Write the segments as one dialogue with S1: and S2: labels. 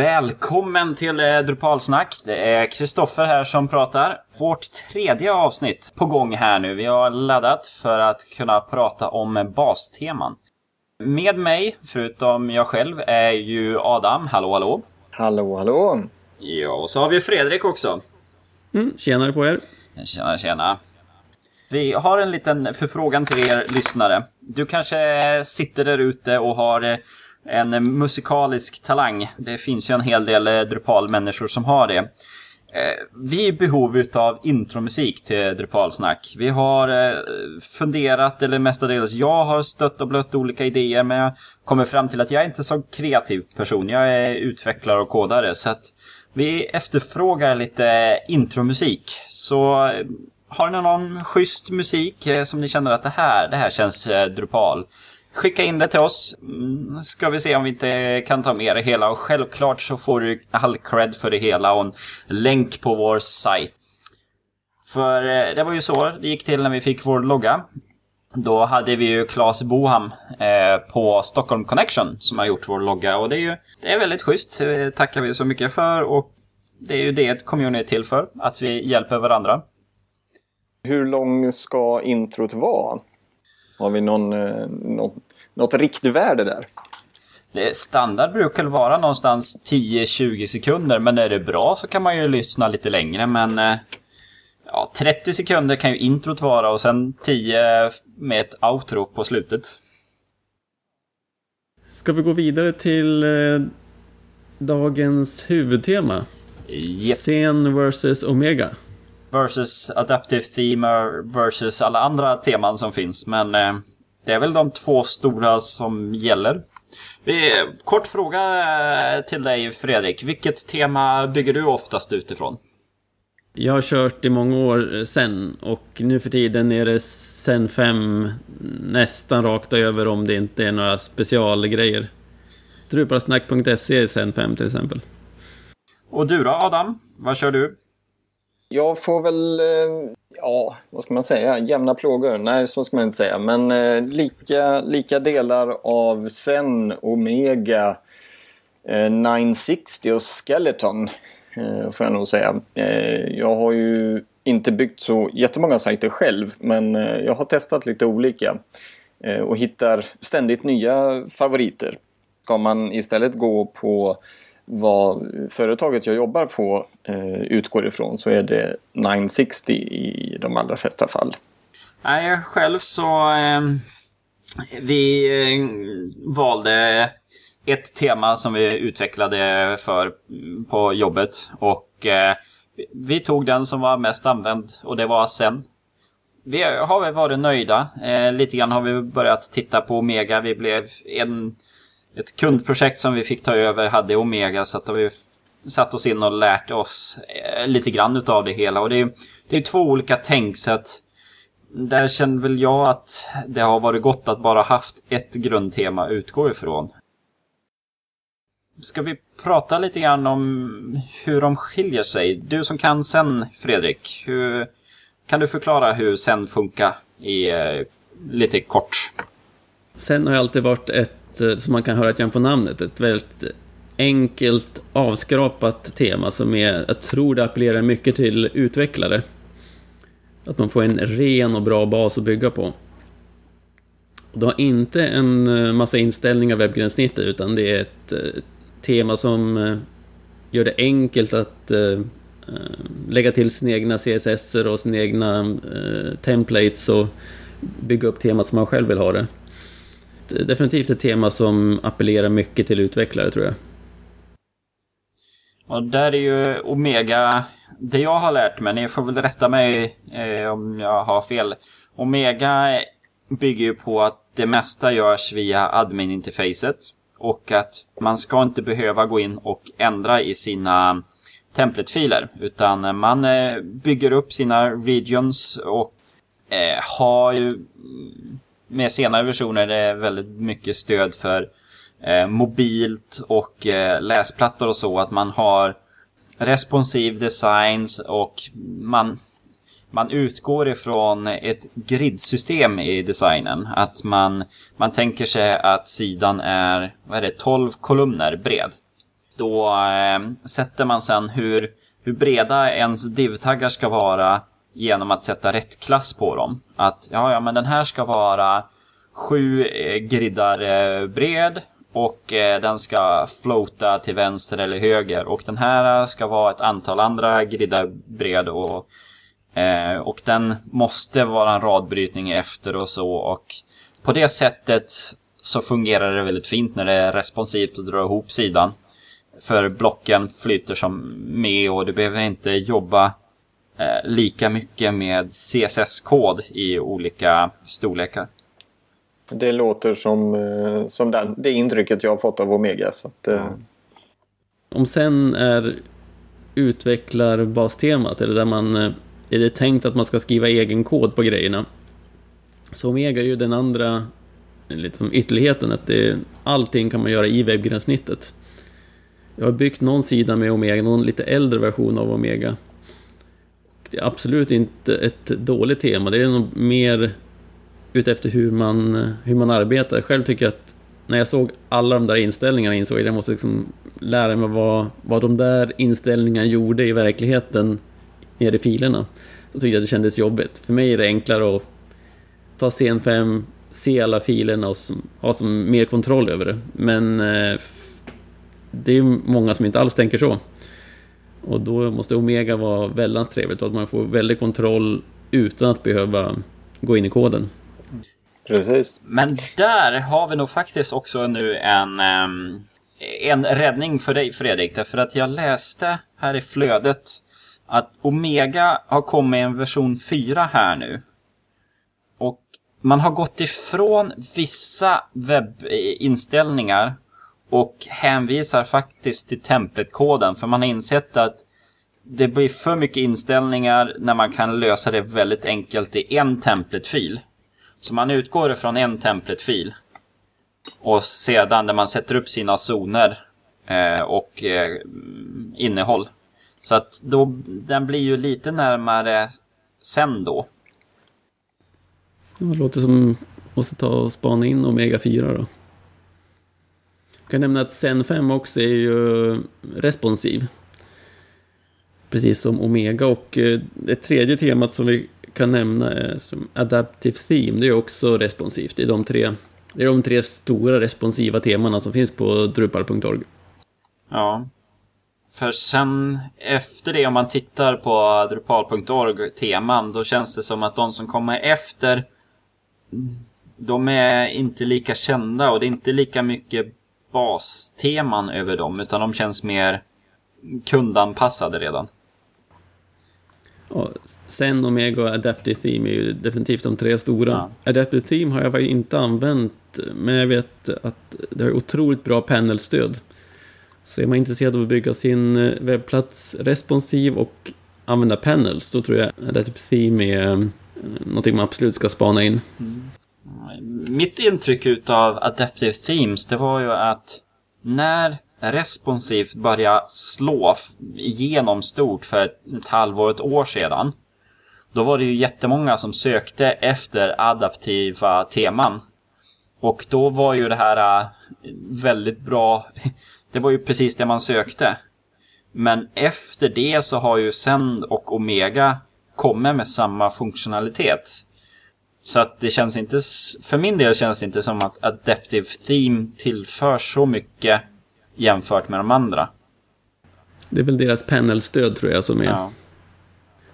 S1: Välkommen till eh, Drupalsnack. Det är Kristoffer här som pratar. Vårt tredje avsnitt på gång här nu. Vi har laddat för att kunna prata om basteman. Med mig, förutom jag själv, är ju Adam. Hallå, hallå.
S2: Hallå, hallå.
S1: Ja, och så har vi Fredrik också.
S3: Mm, tjenare på er.
S1: Tjena, tjena. Vi har en liten förfrågan till er lyssnare. Du kanske sitter där ute och har eh, en musikalisk talang. Det finns ju en hel del eh, Drupal-människor som har det. Eh, vi är i behov av intromusik till Drupalsnack. Vi har eh, funderat, eller mestadels jag har stött och blött olika idéer men jag kommer fram till att jag är inte så kreativ person. Jag är utvecklare och kodare så att vi efterfrågar lite intromusik. Så har ni någon schysst musik som ni känner att det här, det här känns Drupal? Skicka in det till oss. Mm, ska vi se om vi inte kan ta med det hela. Och självklart så får du all cred för det hela och en länk på vår sajt. För eh, det var ju så det gick till när vi fick vår logga. Då hade vi ju Claes Boham eh, på Stockholm Connection som har gjort vår logga. Och det är ju det är väldigt schysst. Det tackar vi så mycket för. Och det är ju det ett community är till för. Att vi hjälper varandra.
S2: Hur lång ska introt vara? Har vi någon, eh, något, något riktvärde där?
S1: Det standard brukar vara någonstans 10-20 sekunder men är det bra så kan man ju lyssna lite längre men eh, ja, 30 sekunder kan ju introt vara och sen 10 med ett outro på slutet.
S3: Ska vi gå vidare till eh, dagens huvudtema?
S1: Yep.
S3: Scen versus Omega
S1: versus Adaptive Theme versus alla andra teman som finns. Men eh, det är väl de två stora som gäller. Vi, kort fråga eh, till dig Fredrik. Vilket tema bygger du oftast utifrån?
S3: Jag har kört i många år sen och nu för tiden är det sen 5 nästan rakt över om det inte är några specialgrejer. Drupalsnack.se är sen 5 till exempel.
S1: Och du då Adam? Vad kör du?
S2: Jag får väl, eh, ja, vad ska man säga, jämna plågor? Nej, så ska man inte säga. Men eh, lika, lika delar av Zen, Omega, eh, 960 och Skeleton eh, får jag nog säga. Eh, jag har ju inte byggt så jättemånga sajter själv, men eh, jag har testat lite olika eh, och hittar ständigt nya favoriter. Ska man istället gå på vad företaget jag jobbar på eh, utgår ifrån så är det 960 i de allra flesta fall.
S1: Nej, själv så eh, vi eh, valde ett tema som vi utvecklade för på jobbet och eh, vi tog den som var mest använd och det var sen. Vi har varit nöjda. Eh, lite grann har vi börjat titta på Omega. Vi blev en ett kundprojekt som vi fick ta över hade Omega så att vi satt oss in och lärt oss eh, lite grann utav det hela. Och det är, det är två olika tänk så att där känner väl jag att det har varit gott att bara haft ett grundtema att utgå ifrån. Ska vi prata lite grann om hur de skiljer sig? Du som kan sen Fredrik, hur, kan du förklara hur sen funkar i eh, lite kort?
S3: Sen har jag alltid varit ett Eh, som man kan höra igen på namnet, ett väldigt enkelt avskrapat tema som är, jag tror det appellerar mycket till utvecklare. Att man får en ren och bra bas att bygga på. Det har inte en eh, massa inställningar webbgränssnittet utan det är ett eh, tema som gör det enkelt att lägga till sina egna CSS och sina egna templates och bygga upp temat som man själv vill ha det definitivt ett tema som appellerar mycket till utvecklare tror jag.
S1: Och där är ju Omega, det jag har lärt mig, ni får väl rätta mig eh, om jag har fel. Omega bygger ju på att det mesta görs via admin-interfacet. Och att man ska inte behöva gå in och ändra i sina template-filer. Utan man eh, bygger upp sina regions och eh, har ju med senare versioner är det väldigt mycket stöd för eh, mobilt och eh, läsplattor och så. Att man har responsiv designs och man, man utgår ifrån ett gridsystem i designen. Att man, man tänker sig att sidan är, vad är det, 12 kolumner bred. då eh, sätter man sen hur, hur breda ens div-taggar ska vara genom att sätta rätt klass på dem. Att ja, ja men den här ska vara sju eh, griddar eh, bred och eh, den ska floata till vänster eller höger. Och den här ska vara ett antal andra griddar bred och, och den måste vara en radbrytning efter och så. Och på det sättet så fungerar det väldigt fint när det är responsivt och drar ihop sidan. För blocken flyter som med och du behöver inte jobba lika mycket med CSS-kod i olika storlekar.
S2: Det låter som, eh, som den, det intrycket jag har fått av Omega. Så att, eh.
S3: Om sen är utvecklarbastemat, eller där man eh, är det tänkt att man ska skriva egen kod på grejerna. Så Omega är ju den andra liksom ytterligheten, att det, allting kan man göra i webbgränssnittet. Jag har byggt någon sida med Omega, någon lite äldre version av Omega. Det är absolut inte ett dåligt tema, det är nog mer utefter hur man, hur man arbetar. Själv tycker jag att när jag såg alla de där inställningarna insåg jag att jag måste liksom lära mig vad, vad de där inställningarna gjorde i verkligheten nere i filerna. Så tyckte jag att det kändes jobbigt. För mig är det enklare att ta scen 5, se alla filerna och ha som mer kontroll över det. Men eh, det är många som inte alls tänker så. Och då måste Omega vara väldigt trevligt och att man får väldigt kontroll utan att behöva gå in i koden.
S2: Precis.
S1: Men där har vi nog faktiskt också nu en, en räddning för dig Fredrik. Därför att jag läste här i flödet att Omega har kommit en version 4 här nu. Och man har gått ifrån vissa webbinställningar och hänvisar faktiskt till templetkoden. För man har insett att det blir för mycket inställningar när man kan lösa det väldigt enkelt i en templetfil. Så man utgår ifrån en templetfil. Och sedan när man sätter upp sina zoner eh, och eh, innehåll. Så att då, den blir ju lite närmare sen då.
S3: Det låter som måste ta och spana in Omega 4 då. Jag kan nämna att Zen 5 också är ju responsiv. Precis som Omega och eh, det tredje temat som vi kan nämna är som Adaptive Theme. Det är också responsivt. Det är de tre, det är de tre stora responsiva temana som finns på Drupal.org.
S1: Ja. För sen efter det om man tittar på Drupal.org teman då känns det som att de som kommer efter de är inte lika kända och det är inte lika mycket basteman över dem utan de känns mer kundanpassade redan.
S3: Ja, Sen Omega och Adaptive Theme är ju definitivt de tre stora. Ja. Adaptive Theme har jag inte använt, men jag vet att det har otroligt bra panelstöd. Så är man intresserad av att bygga sin eh, webbplats responsiv och använda panels, då tror jag Adaptive Theme är eh, någonting man absolut ska spana in. Mm.
S1: Mitt intryck utav Adaptive Themes, det var ju att när responsivt började slå igenom stort för ett, ett halvår, ett år sedan. Då var det ju jättemånga som sökte efter adaptiva teman. Och då var ju det här äh, väldigt bra. Det var ju precis det man sökte. Men efter det så har ju Send och Omega kommit med samma funktionalitet. Så att det känns inte, för min del känns det inte som att Adaptive Theme tillför så mycket jämfört med de andra.
S3: Det är väl deras panelstöd tror jag som är... Ja.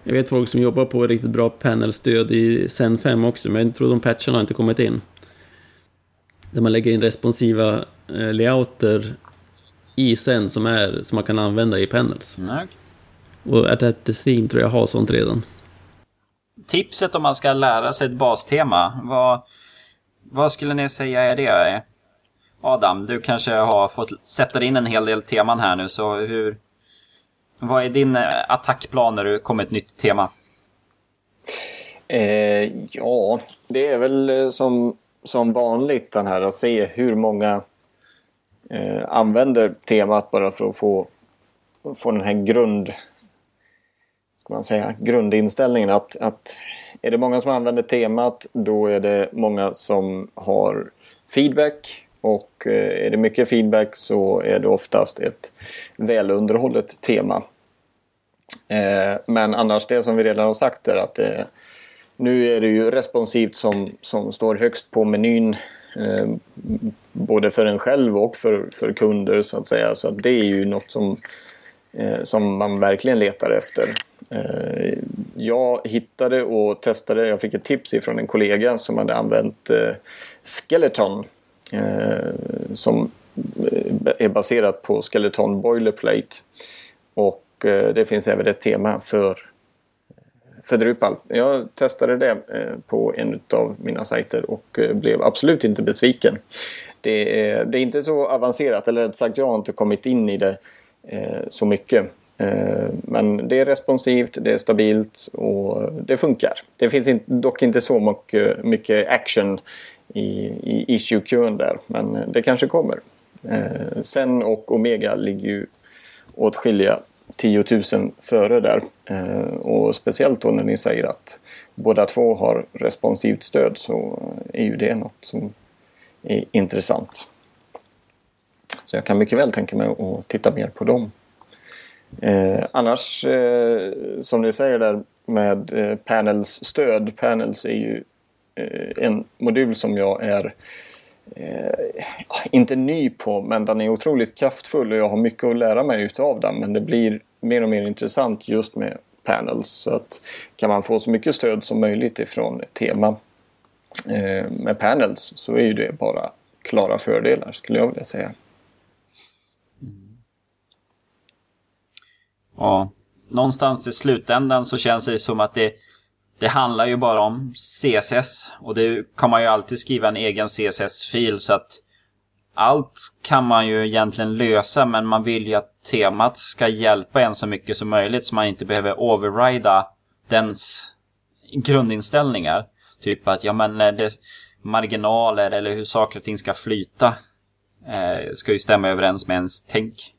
S3: Jag vet folk som jobbar på riktigt bra panelstöd i Zen 5 också, men jag tror de patcherna har inte kommit in. Där man lägger in responsiva eh, layouter i Zen som, är, som man kan använda i panels. Mm. Och Adaptive Theme tror jag har sånt redan.
S1: Tipset om man ska lära sig ett bastema, vad, vad skulle ni säga är det? Adam, du kanske har fått sätta in en hel del teman här nu, så hur... Vad är din eh, attackplan när du kommer ett nytt tema?
S2: Eh, ja, det är väl eh, som, som vanligt den här att se hur många eh, använder temat bara för att få, få den här grund ska man säga, grundinställningen att, att är det många som använder temat då är det många som har feedback Och eh, är det mycket feedback så är det oftast ett välunderhållet tema. Eh, men annars det som vi redan har sagt är att det, nu är det ju responsivt som, som står högst på menyn Eh, både för en själv och för, för kunder så att säga. Så att det är ju något som, Eh, som man verkligen letar efter. Eh, jag hittade och testade, jag fick ett tips ifrån en kollega som hade använt eh, Skeleton eh, som eh, är baserat på Skeleton Boilerplate. Och eh, det finns även ett tema för för Drupal. Jag testade det på en av mina sajter och blev absolut inte besviken. Det är, det är inte så avancerat, eller rätt sagt jag har inte kommit in i det eh, Eh, så mycket. Eh, men det är responsivt, det är stabilt och det funkar. Det finns dock inte så mycket action i, i issue-kön där, men det kanske kommer. Eh, sen och Omega ligger ju åtskilliga 10 000 före där. Och speciellt då när ni säger att båda två har responsivt stöd så är ju det något som är intressant. Så jag kan mycket väl tänka mig att titta mer på dem. Eh, annars, eh, som ni säger där med eh, Panels stöd. Panels är ju eh, en modul som jag är eh, inte ny på, men den är otroligt kraftfull och jag har mycket att lära mig utav den. Men det blir mer och mer intressant just med panels. Så att kan man få så mycket stöd som möjligt ifrån ett tema eh, med panels så är ju det bara klara fördelar skulle jag vilja säga.
S1: Och någonstans i slutändan så känns det som att det det handlar ju bara om CSS och det kan man ju alltid skriva en egen CSS-fil så att allt kan man ju egentligen lösa men man vill ju att temat ska hjälpa en så mycket som möjligt så man inte behöver overrida dens grundinställningar. Typ att ja men eh, det, marginaler eller hur saker och ting ska flyta eh, ska ju stämma överens med ens tänk.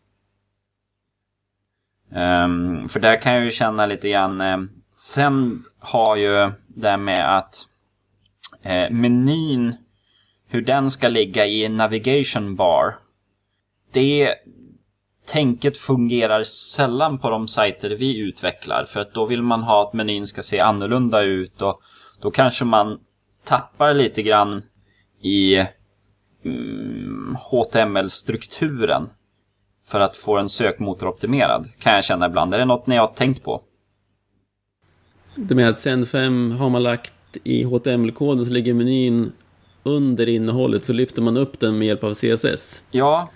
S1: Um, för där kan jag ju känna lite grann eh, Sen har ju det med att eh, menyn, hur den ska ligga i navigation bar. Det tänket fungerar sällan på de sajter vi utvecklar. För att då vill man ha att menyn ska se annorlunda ut och då kanske man tappar lite grann i mm, HTML-strukturen för att få en sökmotor optimerad. Kan jag känna ibland. Är det något ni har tänkt på?
S3: Det med att sen 5 har man lagt i HTML-koden så ligger menyn under innehållet så lyfter man upp den med hjälp av CSS.
S1: Ja.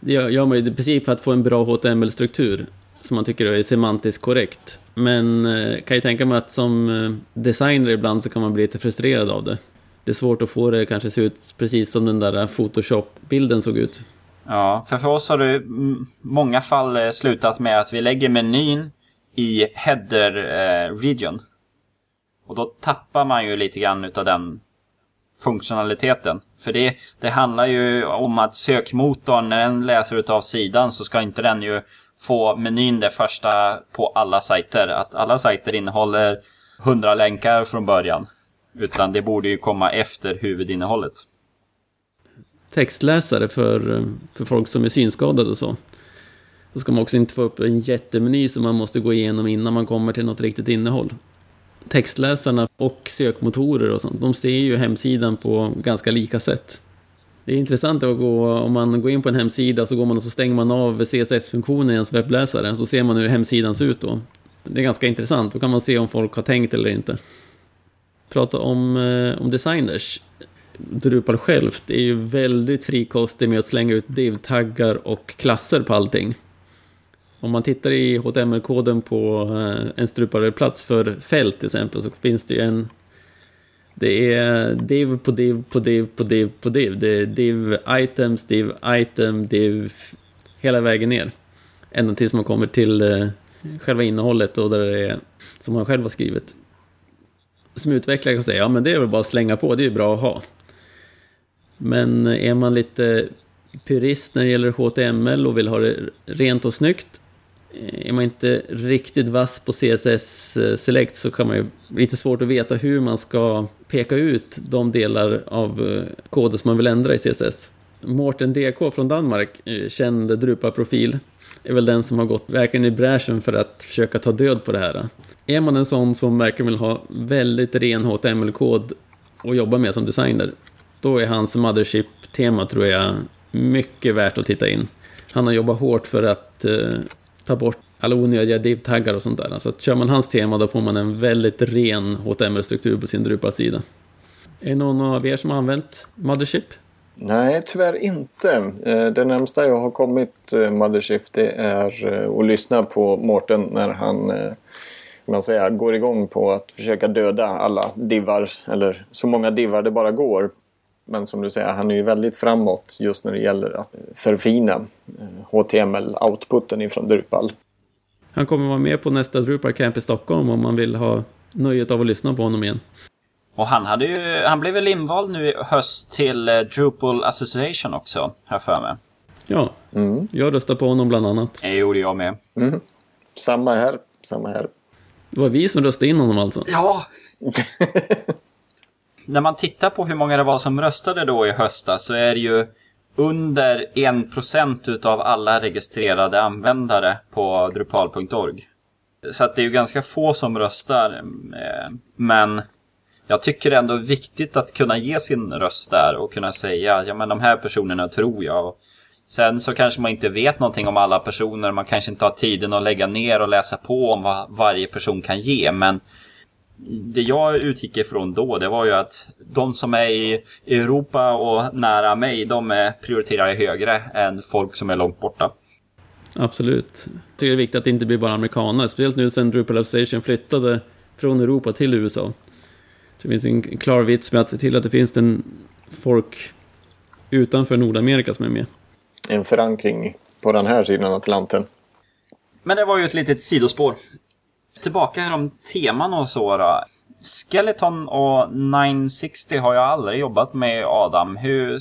S3: Det gör man ju i princip för att få en bra HTML-struktur som man tycker är semantiskt korrekt. Men eh, kan ju tänka mig att som eh, designer ibland så kan man bli lite frustrerad av det. Det är svårt att få det kanske se ut precis som den där Photoshop-bilden såg ut.
S1: Ja, för för oss har det i många fall eh, slutat med att vi lägger menyn i header-region. Eh, Och då tappar man ju lite grann utav den funktionaliteten. För det, det handlar ju om att sökmotorn, när den läser utav sidan så ska inte den ju få menyn det första på alla sajter. Att alla sajter innehåller 100 länkar från början. Utan det borde ju komma efter huvudinnehållet.
S3: Textläsare för, för folk som är synskadade och så. Då ska man också inte få upp en jättemeny som man måste gå igenom innan man kommer till något riktigt innehåll. Textläsarna och sökmotorer och sånt, de ser ju hemsidan på ganska lika sätt. Det är intressant att gå, om man går in på en hemsida så går man och så stänger man av CSS-funktionen i ens webbläsare, så ser man hur hemsidan ser ut då. Det är ganska intressant, då kan man se om folk har tänkt eller inte. Prata om, eh, om designers. Drupal självt är ju väldigt frikostig med att slänga ut div-taggar och klasser på allting. Om man tittar i HTML-koden på eh, en strupare plats för fält till exempel så finns det ju en det är div på div på div på div på div. Det är div items, div item, div hela vägen ner. Ända tills man kommer till eh, själva innehållet och där det är som man själv har skrivit. Som utvecklare kan säga, ja men det är väl bara att slänga på, det är ju bra att ha. Men är man lite purist när det gäller HTML och vill ha det rent och snyggt är man inte riktigt vass på CSS eh, Select så kan man ju lite svårt att veta hur man ska peka ut de delar av eh, koden som man vill ändra i CSS. Mårten DK från Danmark, eh, känd Drupa-profil, är väl den som har gått verkligen i bräschen för att försöka ta död på det här. Är man en sån som verkligen vill ha väldigt ren HTML-kod och jobba med som designer, då är hans Mothership-tema tror jag mycket värt att titta in. Han har jobbat hårt för att eh, ta bort alla onödiga div-taggar och sånt där. Så att kör man hans tema då får man en väldigt ren HTML-struktur på sin Drupal-sida. Är det någon av er som har använt Mothership?
S2: Nej, tyvärr inte. Eh, det närmsta jag har kommit eh, Mothership det är eh, att lyssna på Mårten när han man säga, går igång på att försöka döda alla divar eller så många divar det bara går. Men som du säger, han är ju väldigt framåt just när det gäller att förfina HTML-outputen ifrån Drupal.
S3: Han kommer vara med på nästa Drupal Camp i Stockholm om man vill ha nöjet av att lyssna på honom igen.
S1: Och han, hade ju, han blev väl invald nu i höst till eh, Drupal Association också, jag för mig.
S3: Ja, mm. jag röstade på honom bland annat.
S1: Det gjorde jag med.
S2: Mm. Samma här, samma här.
S3: Det var vi som röstade in honom alltså?
S1: Ja! När man tittar på hur många det var som röstade då i höstas så är det ju under 1% utav alla registrerade användare på drupal.org. Så att det är ju ganska få som röstar. Eh, men jag tycker ändå det är viktigt att kunna ge sin röst där och kunna säga ja men de här personerna tror jag. Sen så kanske man inte vet någonting om alla personer. Man kanske inte har tiden att lägga ner och läsa på om vad varje person kan ge. Men det jag utgick ifrån då, det var ju att de som är i Europa och nära mig, de prioriterar jag högre än folk som är långt borta.
S3: Absolut. Jag tycker det är viktigt att det inte blir bara amerikaner, speciellt nu sen Drupal Association flyttade från Europa till USA. Så det finns en klar vits med att se till att det finns en folk utanför Nordamerika som är med.
S2: En förankring på den här sidan Atlanten.
S1: Men det var ju ett litet sidospår. Tillbaka här om teman och så då. Skeleton och 960 har jag aldrig jobbat med Adam. Hur,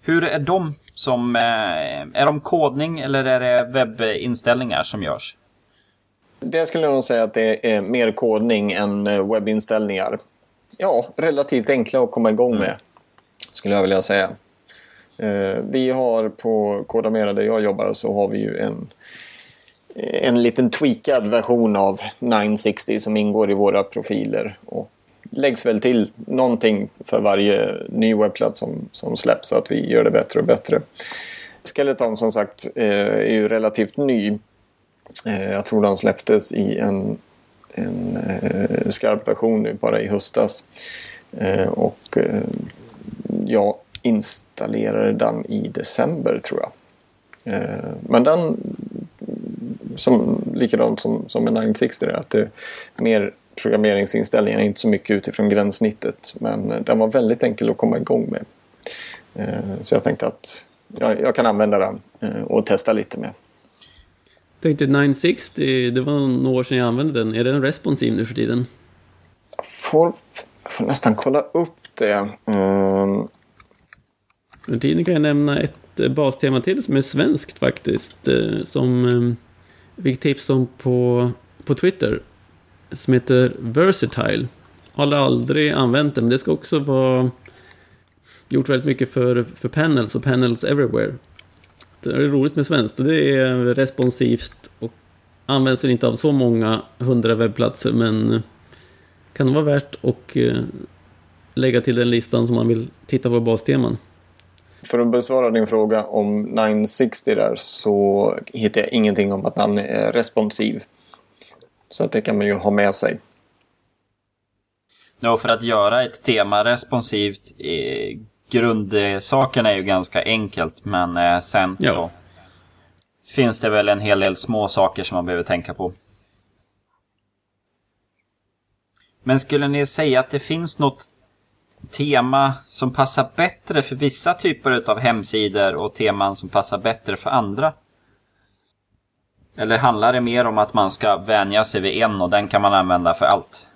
S1: hur är de som... Eh, är de kodning eller är det webbinställningar som görs?
S2: Det skulle jag nog säga att det är mer kodning än eh, webbinställningar. Ja, relativt enkla att komma igång med. Skulle jag vilja säga. Eh, vi har på Kodamera där jag jobbar så har vi ju en en liten tweakad version av 960 som ingår i våra profiler. Och läggs väl till någonting för varje ny webbplats som, som släpps så att vi gör det bättre och bättre. Skeleton som sagt eh, är ju relativt ny. Eh, jag tror den släpptes i en, en eh, skarp version nu bara i höstas. Och jag installerade den i december tror jag. Men den som, likadant som, som med 960 där, att det är mer programmeringsinställningar, inte så mycket utifrån gränssnittet. Men eh, den var väldigt enkel att komma igång med. Eh, så jag tänkte att jag, jag, kan använda den eh, och testa lite med.
S3: Jag tänkte 960, det var några år sedan jag använde den. Är den responsiv nu för tiden?
S2: Jag får, jag får nästan kolla upp det. Mm.
S3: Under tiden kan jag nämna ett bastema till som är svenskt faktiskt. Som fick tips om på, på Twitter. Som heter Versatile. Har aldrig använt det, men det ska också vara gjort väldigt mycket för, för panels och panels everywhere. Det är roligt med svenskt och det är responsivt och används väl inte av så många hundra webbplatser men kan det vara värt att eh, lägga till den listan som man vill titta på basteman.
S2: För att besvara din fråga om 960 där så hittar jag ingenting om att han är responsiv. Så att det kan man ju ha med sig.
S1: Ja, för att göra ett tema responsivt, eh, grundsaken är ju ganska enkelt men eh, sen ja. så finns det väl en hel del små saker som man behöver tänka på. Men skulle ni säga att det finns något tema som passar bättre för vissa typer av hemsidor och teman som passar bättre för andra? Eller handlar det mer om att man ska vänja sig vid en och den kan man använda för allt?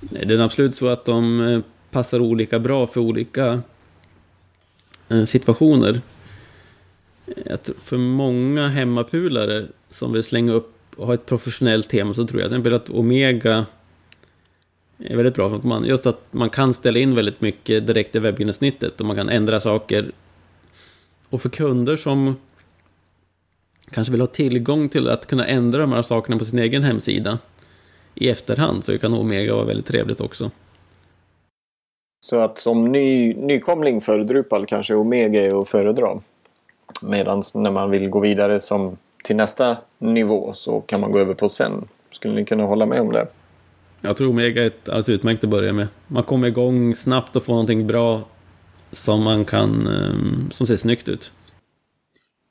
S3: Nej, det är absolut så att de eh, passar olika bra för olika eh, situationer. För många hemmapulare som vill slänga upp och ha ett professionellt tema så tror jag till exempel att Omega är väldigt bra. För att man, just att man kan ställa in väldigt mycket direkt i webbgenomsnittet och man kan ändra saker. Och för kunder som kanske vill ha tillgång till att kunna ändra de här sakerna på sin egen hemsida i efterhand så kan Omega vara väldigt trevligt också.
S2: Så att som ny, nykomling för Drupal kanske Omega är att föredra. Medan när man vill gå vidare som till nästa nivå så kan man gå över på sen. Skulle ni kunna hålla med om det?
S3: Jag tror Omega är ett alldeles utmärkt att börja med. Man kommer igång snabbt och får någonting bra som man kan, eh, som ser snyggt ut.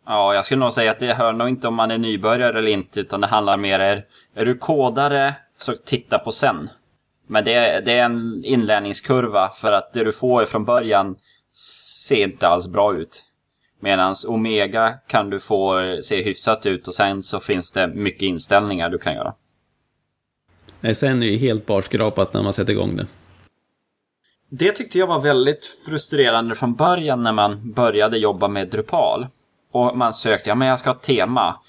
S1: Ja, jag skulle nog säga att det hör nog inte om man är nybörjare eller inte, utan det handlar mer är, är du kodare så titta på sen. Men det är, det är en inlärningskurva för att det du får från början ser inte alls bra ut. Medan Omega kan du få se hyfsat ut och sen så finns det mycket inställningar du kan göra.
S3: Nej, sen är det ju helt barskrapat när man sätter igång det.
S1: Det tyckte jag var väldigt frustrerande från början när man började jobba med Drupal. Och man sökte, ja men jag ska ha ett tema.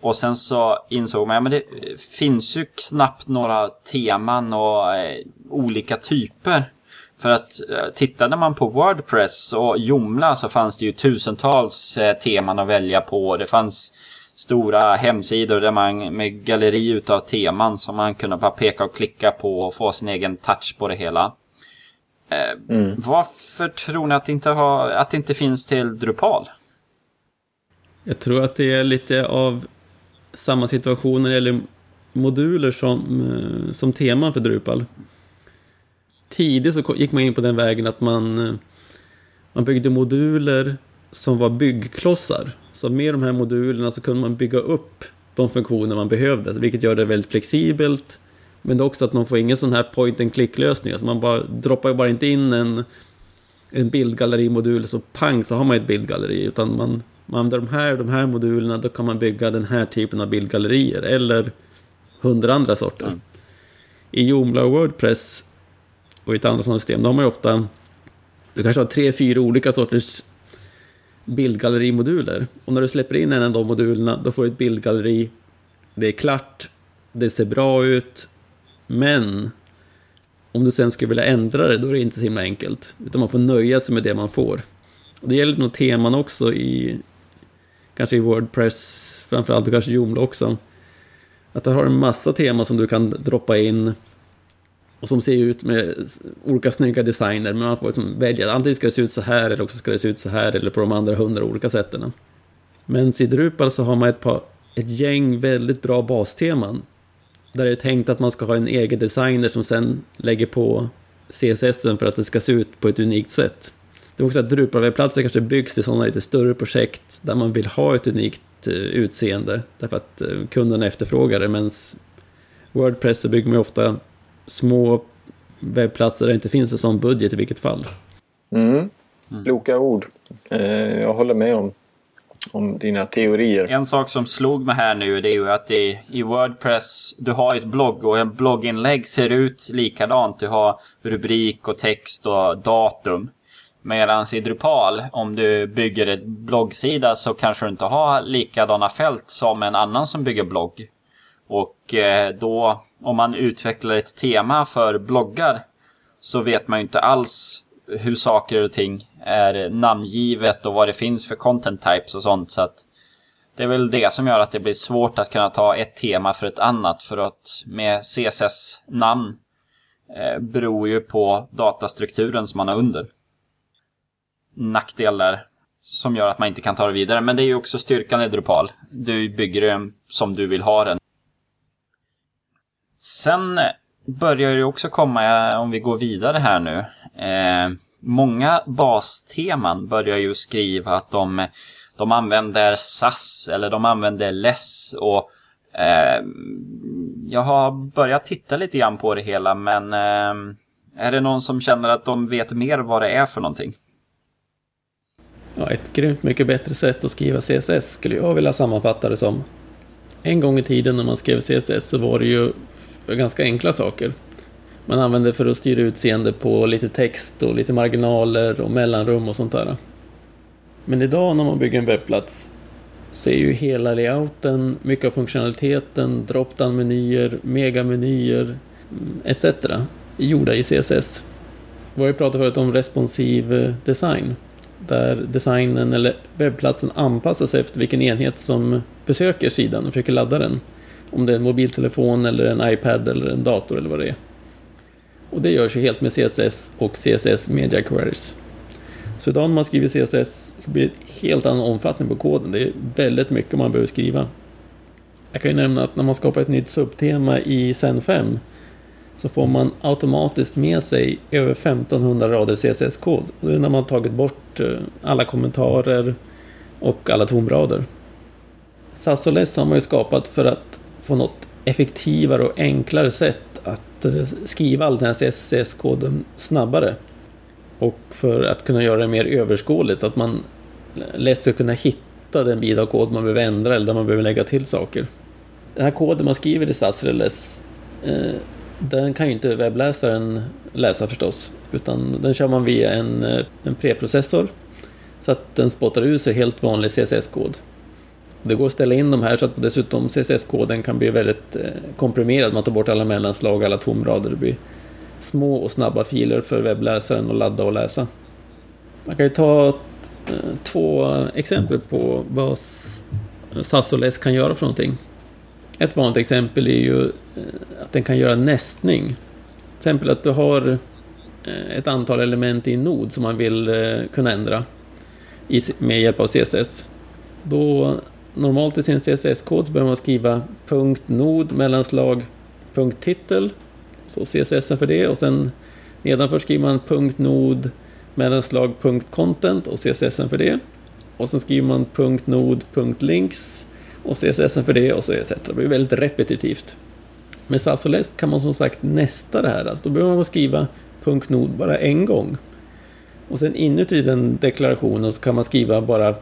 S1: Och sen så insåg man, ja men det finns ju knappt några teman och eh, olika typer. För att eh, tittade man på Wordpress och Joomla så fanns det ju tusentals eh, teman att välja på. Det fanns stora hemsidor där man med galleri utav teman som man kunde bara peka och klicka på och få sin egen touch på det hela. Eh, mm. Varför tror ni att det, inte har, att det inte finns till Drupal?
S3: Jag tror att det är lite av samma situation när det gäller moduler som, eh, som tema för Drupal. Tidigt så gick man in på den vägen att man, eh, man byggde moduler som var byggklossar. Så med de här modulerna så kunde man bygga upp de funktioner man behövde, vilket gör det väldigt flexibelt. Men det är också att man får ingen sån här point and click lösning. Alltså man bara, droppar ju bara inte in en, en bildgallerimodul så pang så har man ett bildgalleri. Utan man, man använder de här, de här modulerna, då kan man bygga den här typen av bildgallerier. Eller hundra andra sorter. Mm. I Joomla och Wordpress och i ett annat sådant system, då har man ju ofta... Du kanske har tre, fyra olika sorters bildgallerimoduler. Och när du släpper in en av de modulerna, då får du ett bildgalleri. Det är klart, det ser bra ut, men om du sen skulle vilja ändra det, då är det inte så himla enkelt. Utan man får nöja sig med det man får. Och det gäller nog teman också i, kanske i Wordpress, framförallt och kanske Joomla också. Att du har en massa teman som du kan droppa in och som ser ut med olika snygga designer. Men man får liksom välja, antingen ska det se ut så här eller också ska det se ut så här eller på de andra hundra olika sätten. Men i Drupal så har man ett, par, ett gäng väldigt bra basteman. Där det är tänkt att man ska ha en egen designer som sen lägger på CSS för att det ska se ut på ett unikt sätt. Det är också att Drupal-webbplatser kanske byggs till sådana lite större projekt där man vill ha ett unikt eh, utseende därför att kunden kunderna efterfrågar det. Men Wordpress så bygger man ofta små webbplatser där det inte finns en sån budget i vilket fall.
S2: Mm. Kloka ord. Eh, jag håller med om, om dina teorier.
S1: En sak som slog mig här nu det är ju att det, i Wordpress du har ett blogg och en blogginlägg ser ut likadant. Du har rubrik och text och datum. Medan i Drupal, om du bygger en bloggsida så kanske du inte har likadana fält som en annan som bygger blogg. Och eh, då om man utvecklar ett tema för bloggar så vet man ju inte alls hur saker och ting är namngivet och vad det finns för content types och sånt. Så att det är väl det som gör att det blir svårt att kunna ta ett tema för ett annat. För att med CSS-namn eh, beror ju på datastrukturen som man har under. Nackdel där som gör att man inte kan ta det vidare. Men det är ju också styrkan i Drupal. Du bygger den som du vill ha den. Sen börjar det också komma, om vi går vidare här nu. Eh, många basteman börjar ju skriva att de, de använder SAS eller de använder LESS och eh, jag har börjat titta lite grann på det hela men eh, är det någon som känner att de vet mer vad det är för någonting?
S3: Ja, ett grymt mycket bättre sätt att skriva CSS skulle jag vilja sammanfatta det som. En gång i tiden när man skrev CSS så var det ju ganska enkla saker. Man använder för att styra utseende på lite text och lite marginaler och mellanrum och sånt där. Men idag när man bygger en webbplats så är ju hela layouten, mycket av funktionaliteten, drop-down-menyer, megamenyer mm, etc. gjorda i CSS. Vi har ju pratat förut om responsiv eh, design. Där designen eller webbplatsen anpassas efter vilken enhet som besöker sidan och försöker ladda den. Om det är en mobiltelefon eller en iPad eller en dator eller vad det är. Och det görs ju helt med CSS och CSS Media Queries. Så idag när man skriver CSS så blir det helt annan omfattning på koden. Det är väldigt mycket man behöver skriva. Jag kan ju nämna att när man skapar ett nytt subtema i Zen 5 så får man automatiskt med sig över 1500 rader CSS-kod. Det är när man tagit bort eh, alla kommentarer och alla tomrader. SAS och LESS har man ju skapat för att få något effektivare och enklare sätt att eh, skriva all den här CSS-koden snabbare. Och för att kunna göra det mer överskådligt, att man lätt ska kunna hitta den bit av kod man behöver ändra eller där man behöver lägga till saker. Den här koden man skriver i SAS eller eh, den kan ju inte webbläsaren läsa förstås, utan den kör man via en, eh, en preprocessor så att den spottar ut sig helt vanlig CSS-kod. Det går att ställa in de här så att dessutom CSS-koden kan bli väldigt eh, komprimerad. Man tar bort alla mellanslag, alla tomrader. Det blir små och snabba filer för webbläsaren att ladda och läsa. Man kan ju ta eh, två exempel på vad eh, SAS och LESS kan göra för någonting. Ett vanligt exempel är ju att den kan göra nästning. Till exempel att du har ett antal element i en nod som man vill kunna ändra med hjälp av CSS. Då normalt i sin CSS-kod så behöver man skriva .nod mellanslag .titel. Så CSS för det och sen nedanför skriver man .nod mellanslag .content och CSS för det. Och sen skriver man .nod .links och CSS för det och så etc. Det blir väldigt repetitivt. Med SAS och LEST kan man som sagt nästa det här. Alltså då behöver man skriva .nod bara en gång. Och sen inuti den deklarationen så kan man skriva bara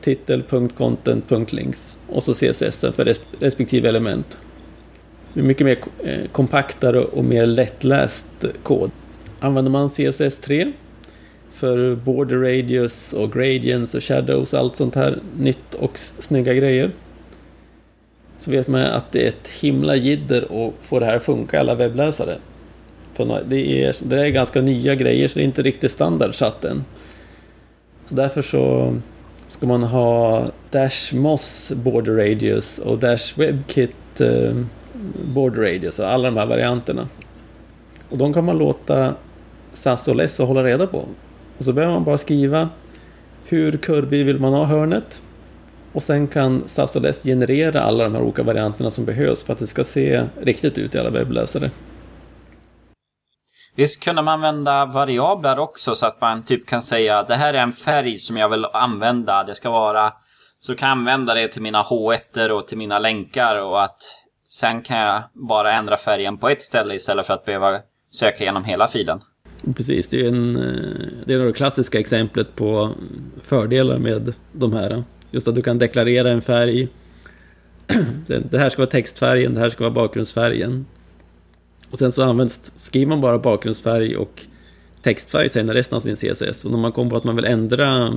S3: .titel, .content, .links och så CSS för respektive element. Det är mycket mer eh, kompaktare och mer lättläst kod. Använder man CSS3 för border radius och gradients och shadows och allt sånt här nytt och snygga grejer så vet man att det är ett himla jidder att få det här att funka i alla webbläsare. För det, är, det är ganska nya grejer så det är inte riktigt standard än. Så därför så ska man ha Dash Moss Border Radius och Dash WebKit eh, Border Radius och alla de här varianterna. Och de kan man låta SAS och LESS hålla reda på. Och så behöver man bara skriva hur kurvig vill man ha hörnet? Och sen kan SAS och LESS generera alla de här olika varianterna som behövs för att det ska se riktigt ut i alla webbläsare.
S1: Visst kunde man använda variabler också så att man typ kan säga det här är en färg som jag vill använda. Det ska vara så kan jag använda det till mina H1 och till mina länkar och att sen kan jag bara ändra färgen på ett ställe istället för att behöva söka igenom hela filen.
S3: Precis, det är, en, eh, det är det klassiska exemplet på fördelar med de här. Just att du kan deklarera en färg. Det här ska vara textfärgen, det här ska vara bakgrundsfärgen. Och sen så används, skriver man bara bakgrundsfärg och textfärg sen i resten av sin CSS. Och när man kommer på att man vill ändra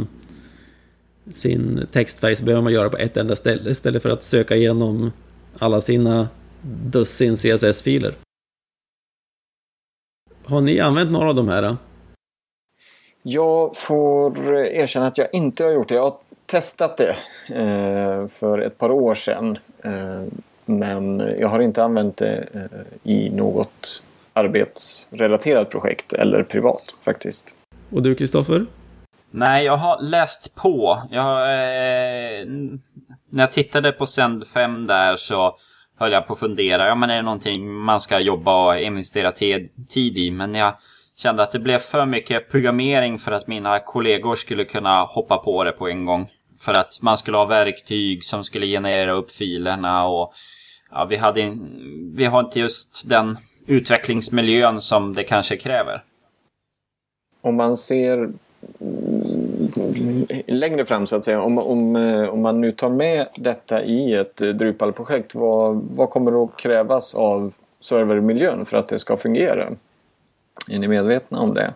S3: sin textfärg så behöver man göra på ett enda ställe istället för att söka igenom alla sina dussin CSS-filer. Har ni använt några av de här?
S2: Jag får erkänna att jag inte har gjort det. Jag har testat det eh, för ett par år sedan. Eh, men jag har inte använt det eh, i något arbetsrelaterat projekt eller privat faktiskt.
S3: Och du Kristoffer?
S1: Nej, jag har läst på. Jag, eh, när jag tittade på Send 5 där så höll jag på att fundera. Ja, men är det någonting man ska jobba och investera tid i? Men jag kände att det blev för mycket programmering för att mina kollegor skulle kunna hoppa på det på en gång. För att man skulle ha verktyg som skulle generera upp filerna och ja, vi, hade, vi har inte just den utvecklingsmiljön som det kanske kräver.
S2: Om man ser längre fram så att säga, om, om, om man nu tar med detta i ett Drupal-projekt, vad, vad kommer att krävas av servermiljön för att det ska fungera? Är ni medvetna om det?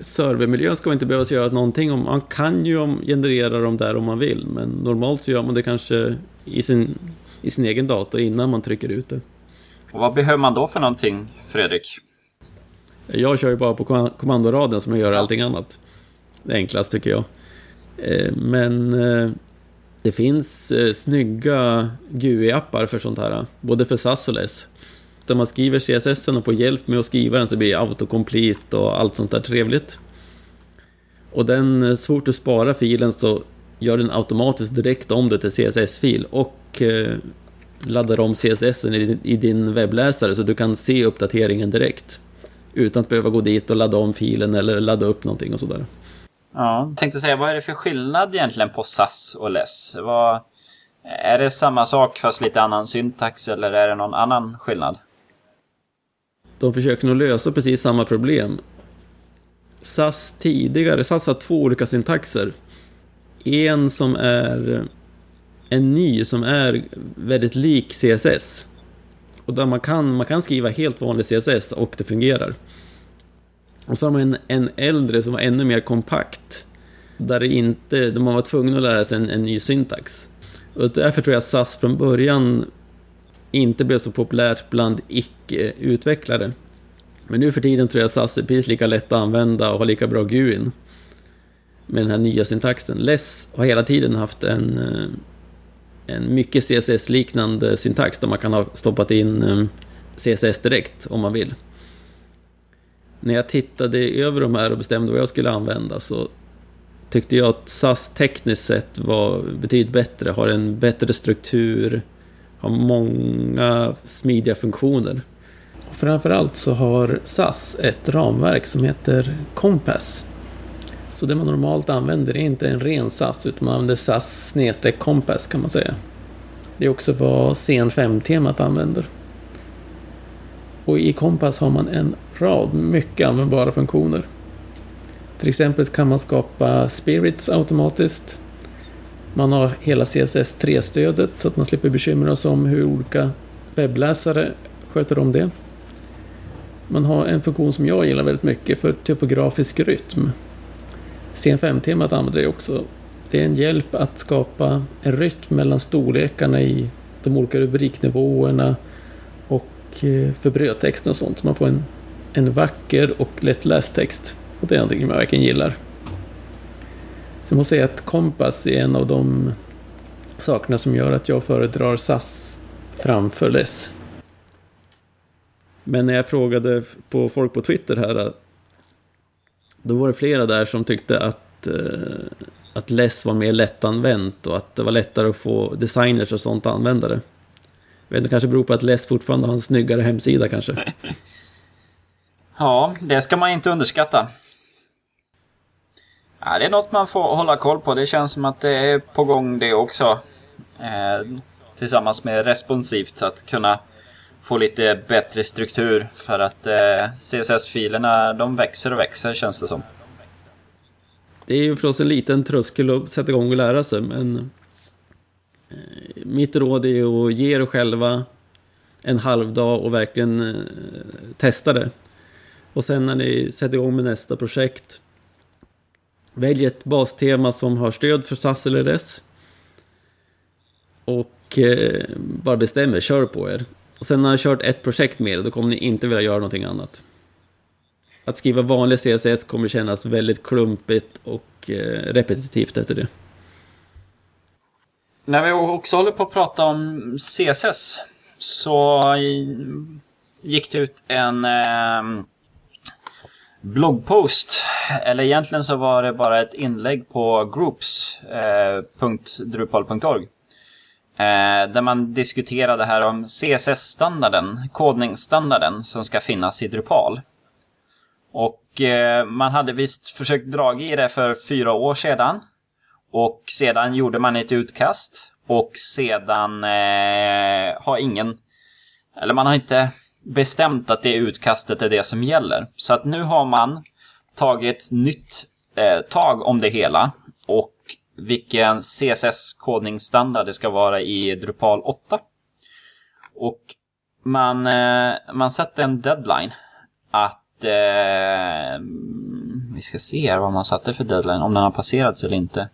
S3: servermiljön ska man inte behöva göra någonting om. Man kan ju generera dem där om man vill, men normalt så gör man det kanske i sin, i sin egen dator innan man trycker ut det.
S1: Och vad behöver man då för någonting, Fredrik?
S3: Jag kör ju bara på kommandoraden som jag gör allting annat. Det är enklast tycker jag. Eh, men eh, det finns eh, snygga GUI-appar för sånt här, både för SAS och LESS. Om man skriver CSS och får hjälp med att skriva den så blir autocomplete och allt sånt där trevligt. Och den, så fort du sparar filen så gör den automatiskt direkt om det till CSS-fil och laddar om CSS i din webbläsare så du kan se uppdateringen direkt. Utan att behöva gå dit och ladda om filen eller ladda upp någonting och sådär.
S1: Ja, tänkte säga, vad är det för skillnad egentligen på SAS och LESS? Vad, är det samma sak fast lite annan syntax eller är det någon annan skillnad?
S3: De försöker nog lösa precis samma problem. SAS tidigare, SAS har två olika syntaxer. En som är en ny som är väldigt lik CSS. Och där man kan, man kan skriva helt vanlig CSS och det fungerar. Och så har man en, en äldre som var ännu mer kompakt. Där det inte, där man var tvungen att lära sig en, en ny syntax. Och därför tror jag SAS från början inte blev så populärt bland icke-utvecklare. Men nu för tiden tror jag SAS är precis lika lätt att använda och har lika bra GUIn. Med den här nya syntaxen. Less har hela tiden haft en, eh, en mycket CSS-liknande syntax där man kan ha stoppat in eh, CSS direkt om man vill när jag tittade över de här och bestämde vad jag skulle använda så tyckte jag att SAS tekniskt sett var betydligt bättre, har en bättre struktur, har många smidiga funktioner. Och framförallt så har SAS ett ramverk som heter Compass. Så det man normalt använder är inte en ren SAS utan man använder SAS snedstreck Kompass kan man säga. Det är också vad CN5-temat använder. Och i Kompass har man en rad mycket användbara funktioner. Till exempel kan man skapa spirits automatiskt. Man har hela CSS3-stödet så att man slipper bekymra sig om hur olika webbläsare sköter om det. Man har en funktion som jag gillar väldigt mycket för typografisk rytm. CN5-temat använder det också. Det är en hjälp att skapa en rytm mellan storlekarna i de olika rubriknivåerna och eh, för brödtexten och sånt. Så man får en en vacker och lättläst text. Och det är någonting jag verkligen gillar. Så jag måste säga att Kompass är en av de sakerna som gör att jag föredrar SAS framför LESS. Men när jag frågade på folk på Twitter här, då var det flera där som tyckte att, eh, att LESS var mer lättanvänt och att det var lättare att få designers och sånt att använda det. Jag vet inte, det kanske beror på att LESS fortfarande har en snyggare hemsida kanske.
S1: Ja, det ska man inte underskatta. Ja, det är något man får hålla koll på. Det känns som att det är på gång det också. Eh, tillsammans med responsivt att kunna få lite bättre struktur för att eh, CSS-filerna de växer och växer känns det som.
S3: Det är ju förstås en liten tröskel att sätta igång och lära sig men eh, mitt råd är att ge er själva en halv dag och verkligen eh, testa det. Och sen när ni sätter igång med nästa projekt Välj ett bastema som har stöd för SAS eller dess. Och eh, bara bestämmer, kör på er. Och sen när ni har kört ett projekt med det, då kommer ni inte vilja göra någonting annat. Att skriva vanlig CSS kommer kännas väldigt klumpigt och eh, repetitivt efter det.
S1: När vi också håller på att prata om CSS så gick det ut en eh, bloggpost. Eller egentligen så var det bara ett inlägg på groups.drupal.org. Eh, Eh, där man diskuterade här om CSS-standarden, kodningsstandarden som ska finnas i Drupal. Och eh, man hade visst försökt dra i det för fyra år sedan. Och sedan gjorde man ett utkast. Och sedan eh, har ingen, eller man har inte bestämt att det utkastet är det som gäller. Så att nu har man tagit nytt eh, tag om det hela och vilken CSS-kodningsstandard det ska vara i Drupal 8. Och man, eh, man satte en deadline att eh, vi ska se här vad man satte för deadline, om den har passerats eller inte.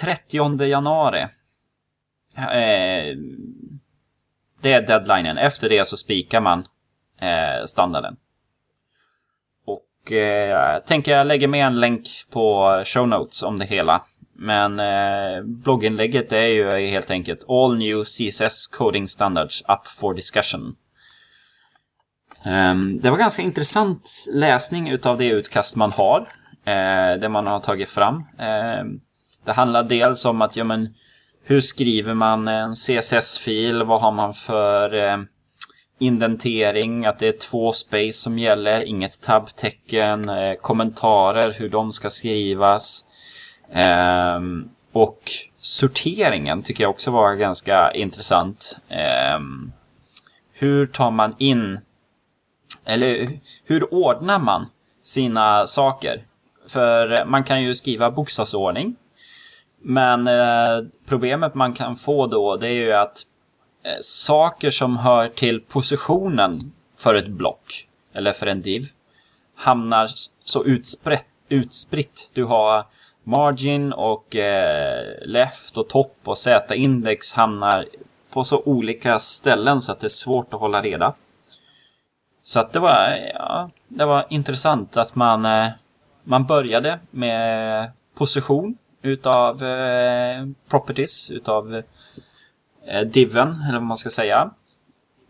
S1: 30 januari. Eh, det är deadlinen. Efter det så spikar man eh, standarden. och eh, jag tänker jag lägger med en länk på show notes om det hela. Men eh, blogginlägget är ju helt enkelt All New CSS Coding Standards Up for Discussion. Um, det var ganska intressant läsning utav det utkast man har. Eh, det man har tagit fram. Eh, det handlar dels om att, ja men, hur skriver man en CSS-fil? Vad har man för eh, indentering? Att det är två space som gäller, inget tabtecken. Eh, kommentarer, hur de ska skrivas. Ehm, och sorteringen tycker jag också var ganska intressant. Ehm, hur tar man in, eller hur ordnar man sina saker? För man kan ju skriva bokstavsordning. Men eh, problemet man kan få då det är ju att eh, saker som hör till positionen för ett block eller för en div hamnar så utspritt. utspritt. Du har margin och eh, left och topp och z-index hamnar på så olika ställen så att det är svårt att hålla reda. Så att det var, ja, det var intressant att man, eh, man började med position utav eh, properties, utav eh, diven, eller vad man ska säga.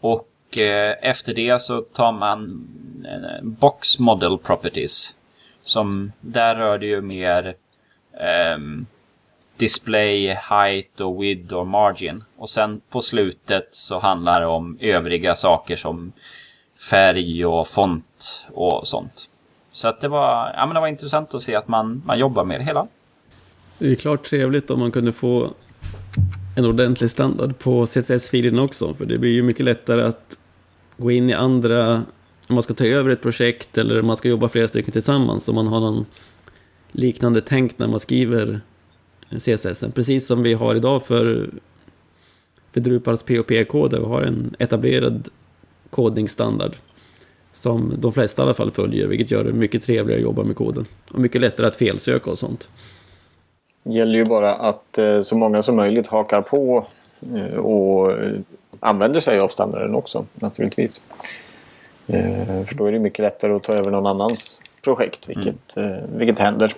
S1: Och eh, efter det så tar man eh, box model properties. Som, där rör det ju mer um, display, height och width och margin. Och sen på slutet så handlar det om övriga saker som färg och font och sånt. Så att det var, ja, men det var intressant att se att man, man jobbar med det hela.
S3: Det är klart trevligt om man kunde få en ordentlig standard på CSS-filerna också. För det blir ju mycket lättare att gå in i andra, om man ska ta över ett projekt eller om man ska jobba flera stycken tillsammans. Om man har någon liknande tänk när man skriver CSS. Precis som vi har idag för, för Drupals POP-kod där vi har en etablerad kodningsstandard. Som de flesta i alla fall följer, vilket gör det mycket trevligare att jobba med koden. Och mycket lättare att felsöka och sånt.
S2: Det gäller ju bara att eh, så många som möjligt hakar på eh, och använder sig av standarden också naturligtvis. Eh, för då är det mycket lättare att ta över någon annans projekt, vilket, mm. vilket händer.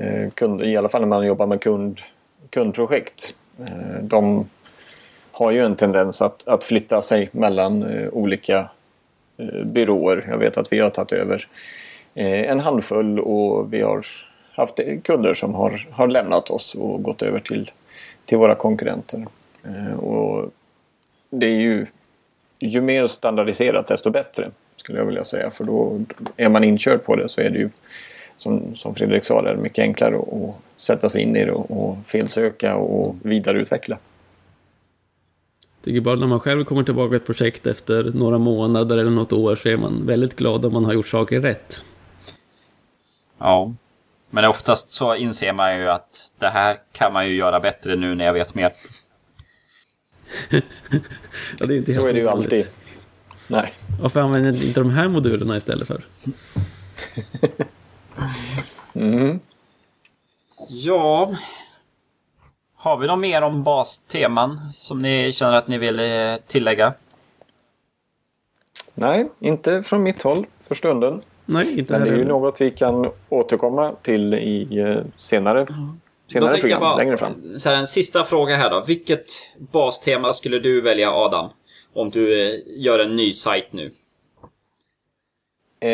S2: Eh, kund, I alla fall när man jobbar med kund, kundprojekt. Eh, de har ju en tendens att, att flytta sig mellan eh, olika byråer. Jag vet att vi har tagit över en handfull och vi har haft kunder som har, har lämnat oss och gått över till, till våra konkurrenter. Och det är ju, ju mer standardiserat desto bättre skulle jag vilja säga. För då är man inkörd på det så är det ju som, som Fredrik sa, det är mycket enklare att sätta sig in i det och, och felsöka och vidareutveckla.
S3: Jag tycker bara när man själv kommer tillbaka till ett projekt efter några månader eller något år så är man väldigt glad om man har gjort saker rätt.
S1: Ja, men oftast så inser man ju att det här kan man ju göra bättre nu när jag vet mer.
S3: ja, det är inte
S2: så är det ju alltid.
S3: Nej. Varför använder ni inte de här modulerna istället för?
S1: mm. Ja. Har vi något mer om basteman som ni känner att ni vill eh, tillägga?
S2: Nej, inte från mitt håll för stunden.
S3: Nej, inte
S2: Men det är ju något vi kan återkomma till i eh, senare, senare program bara, längre fram.
S1: Så här, en sista fråga här då. Vilket bastema skulle du välja Adam? Om du eh, gör en ny sajt nu.
S2: Eh,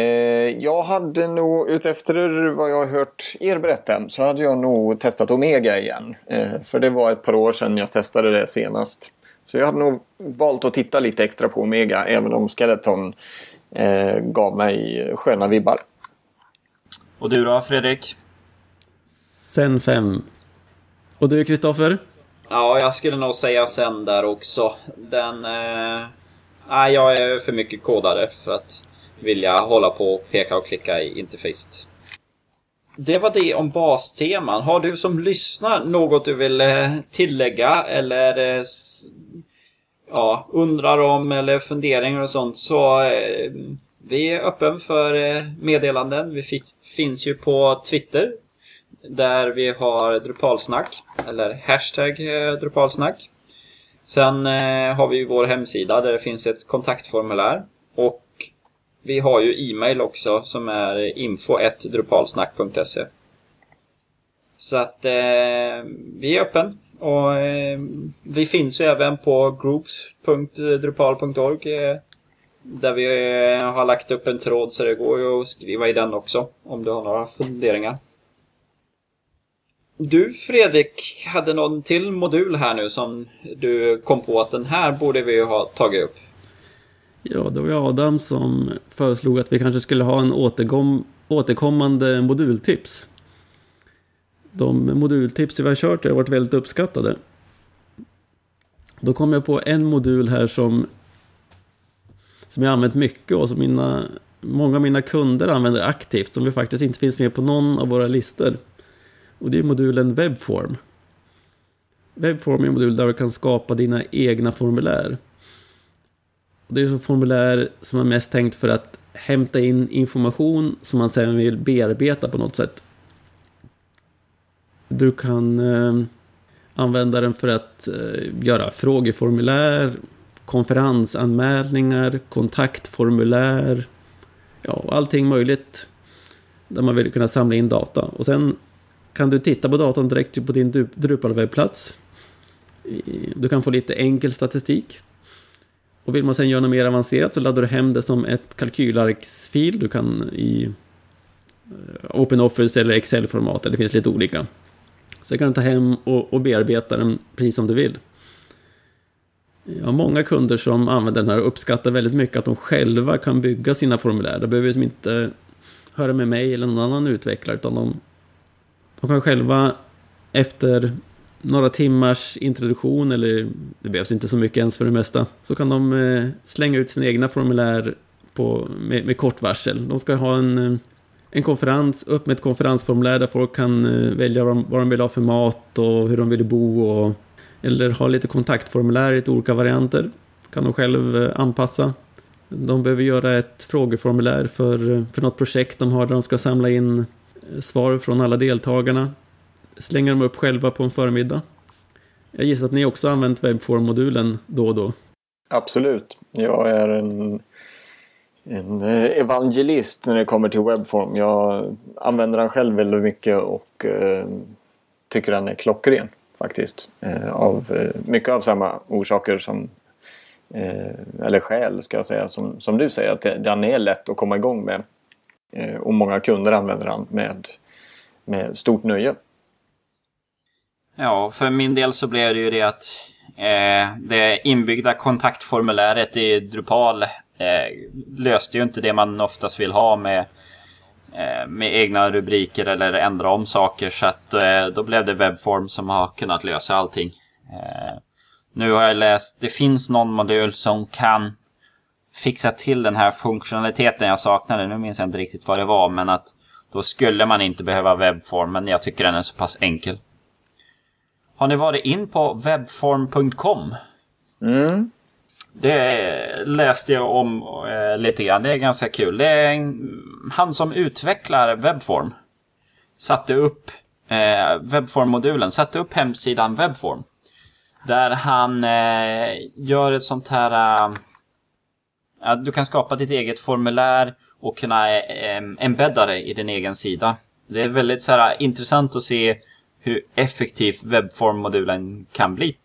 S2: jag hade nog, utefter vad jag har hört er berätta, så hade jag nog testat Omega igen. Eh, för det var ett par år sedan jag testade det senast. Så jag hade nog valt att titta lite extra på Omega, även om Skeleton eh, gav mig sköna vibbar.
S1: Och du då Fredrik?
S3: Sen 5. Och du Kristoffer?
S1: Ja, jag skulle nog säga sen där också. Den... Eh... Nej, jag är för mycket kodare för att vilja hålla på och peka och klicka i interfacet. Det var det om basteman. Har du som lyssnar något du vill eh, tillägga eller eh, ja, undrar om eller funderingar och sånt så eh, vi är öppen för eh, meddelanden. Vi finns ju på Twitter där vi har Drupalsnack eller hashtag eh, Drupalsnack. Sen eh, har vi ju vår hemsida där det finns ett kontaktformulär och vi har ju e-mail också som är info.drupalsnack.se Så att eh, vi är öppen. Och eh, vi finns ju även på groups.drupal.org eh, där vi eh, har lagt upp en tråd så det går ju att skriva i den också om du har några funderingar. Du Fredrik hade någon till modul här nu som du kom på att den här borde vi ha tagit upp.
S3: Ja, det var Adam som föreslog att vi kanske skulle ha en återkom återkommande modultips. De modultips vi har kört har varit väldigt uppskattade. Då kom jag på en modul här som, som jag använt mycket och som mina, många av mina kunder använder aktivt, som vi faktiskt inte finns med på någon av våra listor. Och det är modulen Webform. Webform är en modul där du kan skapa dina egna formulär. Det är så formulär som är mest tänkt för att hämta in information som man sedan vill bearbeta på något sätt. Du kan eh, använda den för att eh, göra frågeformulär, konferensanmälningar, kontaktformulär, ja, allting möjligt där man vill kunna samla in data. Och sen kan du titta på datan direkt på din Drupal-webbplats. Du kan få lite enkel statistik. Och vill man sen göra något mer avancerat så laddar du hem det som ett kalkylarksfil. Du kan i eh, OpenOffice eller Excel-format, det finns lite olika. Så kan du ta hem och, och bearbeta den precis som du vill. Jag har många kunder som använder den här och uppskattar väldigt mycket att de själva kan bygga sina formulär. De behöver liksom inte höra med mig eller någon annan utvecklare utan de de kan själva efter några timmars introduktion, eller det behövs inte så mycket ens för det mesta, så kan de eh, slänga ut sina egna formulär på, med, med kort varsel. De ska ha en, eh, en konferens, upp med ett konferensformulär där folk kan eh, välja vad de, vad de vill ha för mat och hur de vill bo och eller ha lite kontaktformulär i lite olika varianter. Kan de själv anpassa. De behöver göra ett frågeformulär för, för något projekt de har där de ska samla in svar från alla deltagarna. Slänger de upp själva på en förmiddag. Jag gissar att ni också använt Webform-modulen då och då.
S2: Absolut. Jag är en, en eh, evangelist när det kommer till Webform. Jag använder den själv väldigt mycket och eh, tycker den är klockren faktiskt. Eh, av, eh, mycket av samma orsaker som eh, eller skäl ska jag säga som, som du säger att den är lätt att komma igång med. Eh, och många kunder använder den med, med stort nöje.
S1: Ja, för min del så blev det ju det att eh, det inbyggda kontaktformuläret i Drupal eh, löste ju inte det man oftast vill ha med, eh, med egna rubriker eller ändra om saker. Så att eh, då blev det Webform som har kunnat lösa allting. Eh, nu har jag läst, det finns någon modul som kan fixa till den här funktionaliteten jag saknade. Nu minns jag inte riktigt vad det var, men att då skulle man inte behöva webbformen. Jag tycker den är så pass enkel. Har ni varit in på webform.com?
S2: Mm.
S1: Det läste jag om eh, lite grann. Det är ganska kul. Det är en, han som utvecklar Webform satte upp eh, Webform-modulen, satte upp hemsidan Webform. Där han eh, gör ett sånt här eh, att du kan skapa ditt eget formulär och kunna eh, embedda det i din egen sida. Det är väldigt så här, intressant att se hur effektiv webbform-modulen kan bli.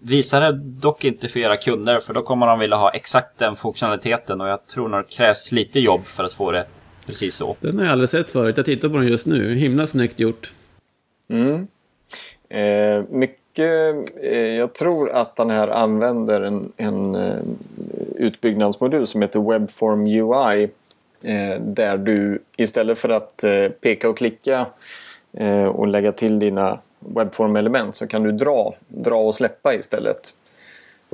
S1: Visa det dock inte för era kunder för då kommer de vilja ha exakt den funktionaliteten och jag tror nog det krävs lite jobb för att få det precis så.
S3: Den har jag aldrig sett förut. Jag tittar på den just nu. Himla snyggt gjort.
S2: Mm. Eh, mycket Eh, jag tror att den här använder en, en eh, utbyggnadsmodul som heter Webform UI. Eh, där du istället för att peka och klicka Eh, och lägga till dina webform-element så kan du dra, dra och släppa istället.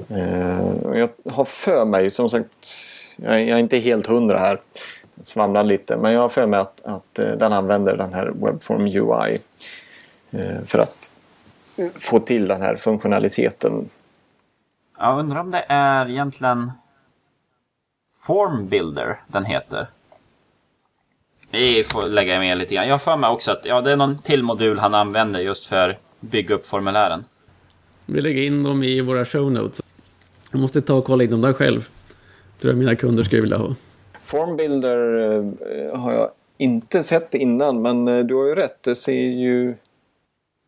S2: Eh, jag har för mig, som sagt, jag är inte helt hundra här, svamlar lite, men jag har för mig att, att eh, den använder den här Webform UI för att få till den här funktionaliteten.
S1: Jag undrar om det är egentligen Form Builder den heter. Vi får lägga med lite grann. Jag har för mig också att ja, det är någon till modul han använder just för att bygga upp formulären.
S3: Vi lägger in dem i våra show notes. Jag måste ta och kolla in dem där själv. Tror jag mina kunder skulle vilja ha.
S2: Formbuilder eh, har jag inte sett innan men eh, du har ju rätt. Det ser ju...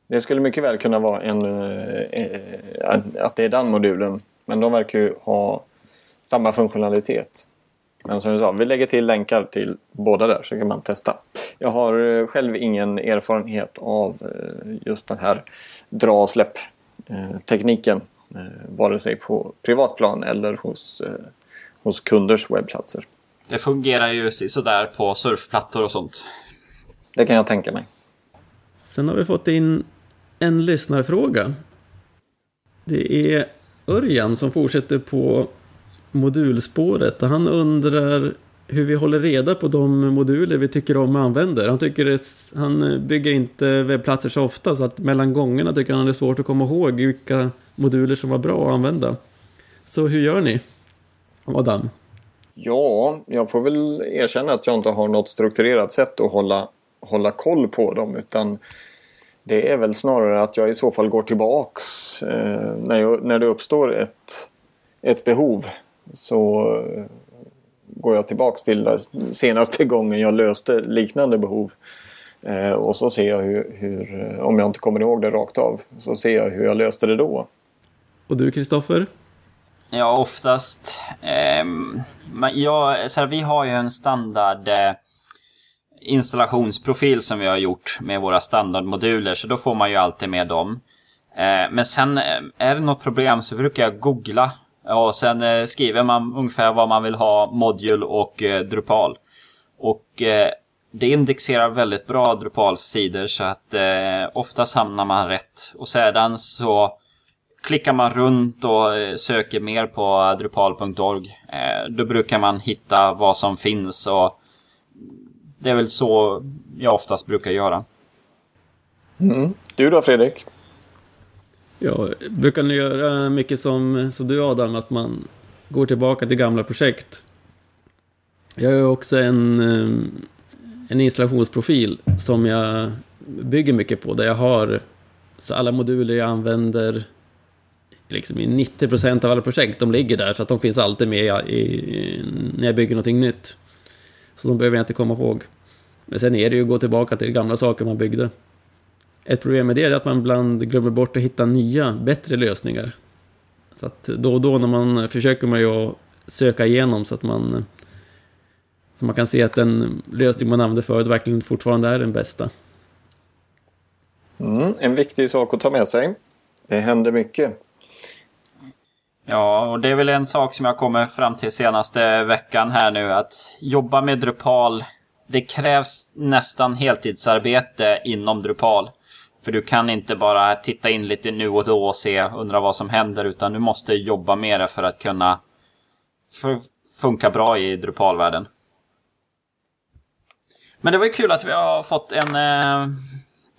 S2: Det skulle mycket väl kunna vara en... Eh, att det är den modulen. Men de verkar ju ha samma funktionalitet. Men som du sa, vi lägger till länkar till båda där så kan man testa. Jag har själv ingen erfarenhet av just den här dra och släpp tekniken. Vare sig på privatplan eller hos, hos kunders webbplatser.
S1: Det fungerar ju sådär på surfplattor och sånt.
S2: Det kan jag tänka mig.
S3: Sen har vi fått in en lyssnarfråga. Det är Örjan som fortsätter på modulspåret. och Han undrar hur vi håller reda på de moduler vi tycker om och använder. Han, tycker det, han eh, bygger inte webbplatser så ofta så att mellan gångerna tycker han det är svårt att komma ihåg vilka moduler som var bra att använda. Så hur gör ni? Adam?
S2: Ja, jag får väl erkänna att jag inte har något strukturerat sätt att hålla, hålla koll på dem. Utan det är väl snarare att jag i så fall går tillbaks eh, när, jag, när det uppstår ett, ett behov. Så eh, går jag tillbaks till senaste gången jag löste liknande behov. Eh, och så ser jag hur, hur, om jag inte kommer ihåg det rakt av, så ser jag hur jag löste det då.
S3: Och du Kristoffer?
S1: Ja, oftast. Eh, ja, så här, vi har ju en standard eh, installationsprofil som vi har gjort med våra standardmoduler. Så då får man ju alltid med dem. Eh, men sen eh, är det något problem så brukar jag googla. Och sen eh, skriver man ungefär vad man vill ha, modul och eh, Drupal. Och eh, det indexerar väldigt bra Drupals sidor så att eh, oftast hamnar man rätt. Och sedan så klickar man runt och eh, söker mer på drupal.org eh, då brukar man hitta vad som finns och det är väl så jag oftast brukar göra.
S2: Mm. Du då Fredrik?
S3: Jag brukar ni göra mycket som, som du Adam, att man går tillbaka till gamla projekt. Jag har också en, eh, en installationsprofil som jag bygger mycket på, där jag har så alla moduler jag använder liksom i 90% av alla projekt, de ligger där så att de finns alltid med i, när jag bygger någonting nytt. Så de behöver jag inte komma ihåg. Men sen är det ju att gå tillbaka till gamla saker man byggde. Ett problem med det är att man ibland glömmer bort att hitta nya, bättre lösningar. Så att då och då när man försöker man ju att söka igenom så att man så man kan se att den lösning man använde förut verkligen fortfarande är den bästa.
S2: Mm, en viktig sak att ta med sig. Det händer mycket.
S1: Ja, och det är väl en sak som jag kommer fram till senaste veckan här nu. Att jobba med Drupal, det krävs nästan heltidsarbete inom Drupal. För du kan inte bara titta in lite nu och då och se, undra vad som händer. Utan du måste jobba med det för att kunna funka bra i Drupal-världen. Men det var ju kul att vi har fått en, eh,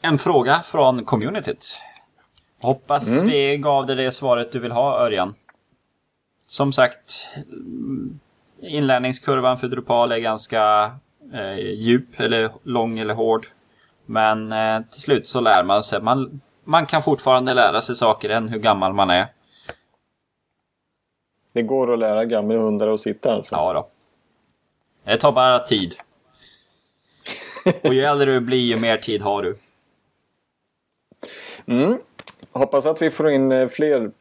S1: en fråga från communityt. Hoppas mm. vi gav dig det svaret du vill ha, Örjan som sagt, inlärningskurvan för Drupal är ganska eh, djup eller lång eller hård. Men eh, till slut så lär man sig. Man, man kan fortfarande lära sig saker än hur gammal man är.
S2: Det går att lära gamla hundar att sitta alltså?
S1: Ja då. Det tar bara tid. Och ju äldre du blir ju mer tid har du.
S2: Mm. Hoppas att vi får in eh, fler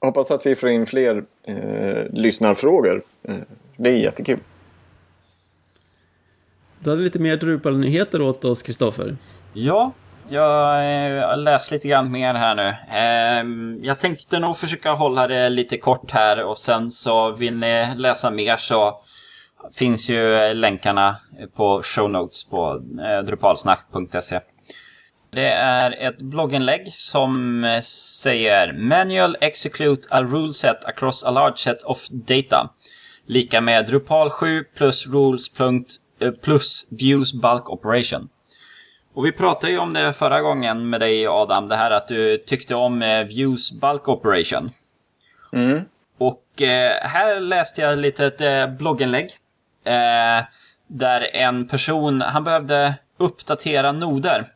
S2: hoppas att vi får in fler eh, lyssnarfrågor. Eh, det är jättekul.
S3: Du hade lite mer Drupal-nyheter åt oss, Kristoffer.
S1: Ja, jag eh, har läst lite grann mer här nu. Ehm, jag tänkte nog försöka hålla det lite kort här och sen så vill ni läsa mer så finns ju länkarna på show notes på eh, drupalsnack.se. Det är ett blogginlägg som säger Manual execute a rule set across a large set of data. Lika med Drupal 7 plus rules plus views bulk operation. Och vi pratade ju om det förra gången med dig Adam, det här att du tyckte om eh, views bulk operation.
S2: Mm.
S1: Och eh, här läste jag lite ett eh, blogginlägg. Eh, där en person, han behövde uppdatera noder.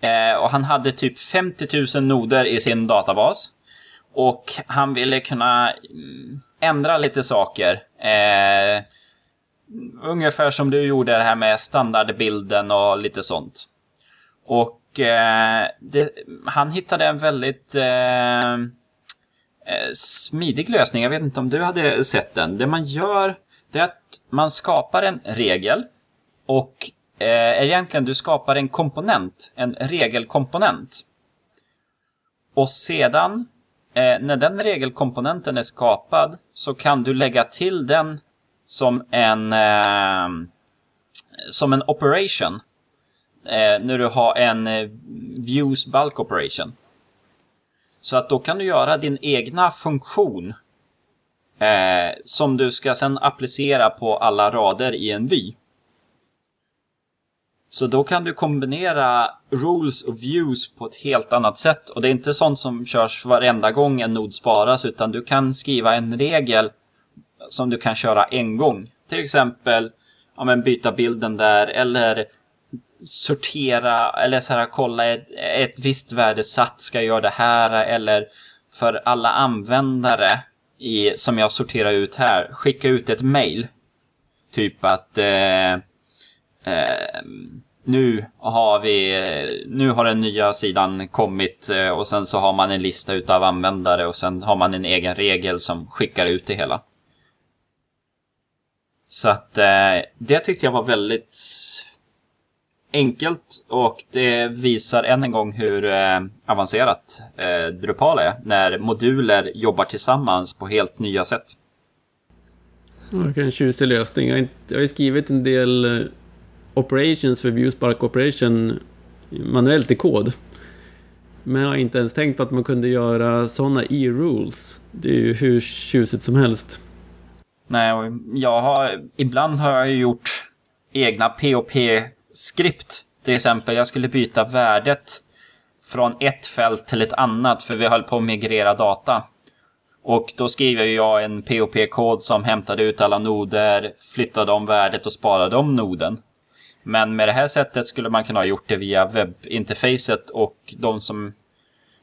S1: Eh, och han hade typ 50 000 noder i sin databas. Och han ville kunna mm, ändra lite saker. Ungefär som du gjorde det här med standardbilden och lite sånt. Och eh, det, han hittade en väldigt eh, eh, smidig lösning. Jag vet inte om du hade sett den. Det man gör det är att man skapar en regel och eh, egentligen du skapar en komponent, en regelkomponent. Och sedan eh, när den regelkomponenten är skapad så kan du lägga till den som en eh, som en operation. Eh, när du har en eh, views bulk operation. Så att då kan du göra din egna funktion eh, som du ska sen applicera på alla rader i en vy. Så då kan du kombinera rules och views på ett helt annat sätt. Och det är inte sånt som körs varenda gång en nod sparas, utan du kan skriva en regel som du kan köra en gång. Till exempel ja, men byta bilden där eller sortera eller så här, kolla ett, ett visst värde satt ska jag göra det här eller för alla användare i, som jag sorterar ut här, skicka ut ett mail. Typ att eh, eh, nu har vi, nu har den nya sidan kommit eh, och sen så har man en lista utav användare och sen har man en egen regel som skickar ut det hela. Så att eh, det tyckte jag var väldigt enkelt och det visar än en gång hur eh, avancerat eh, Drupal är när moduler jobbar tillsammans på helt nya sätt.
S3: Verkligen en tjusig lösning. Jag har, har skrivit en del operations för ViewSpark Operation manuellt i kod. Men jag har inte ens tänkt på att man kunde göra sådana e-rules. Det är ju hur tjusigt som helst.
S1: Nej, och jag har, ibland har jag gjort egna POP-skript. Till exempel, jag skulle byta värdet från ett fält till ett annat för vi höll på att migrera data. Och då skriver jag en POP-kod som hämtade ut alla noder, flyttade om värdet och sparade om noden. Men med det här sättet skulle man kunna ha gjort det via webbinterfacet och de som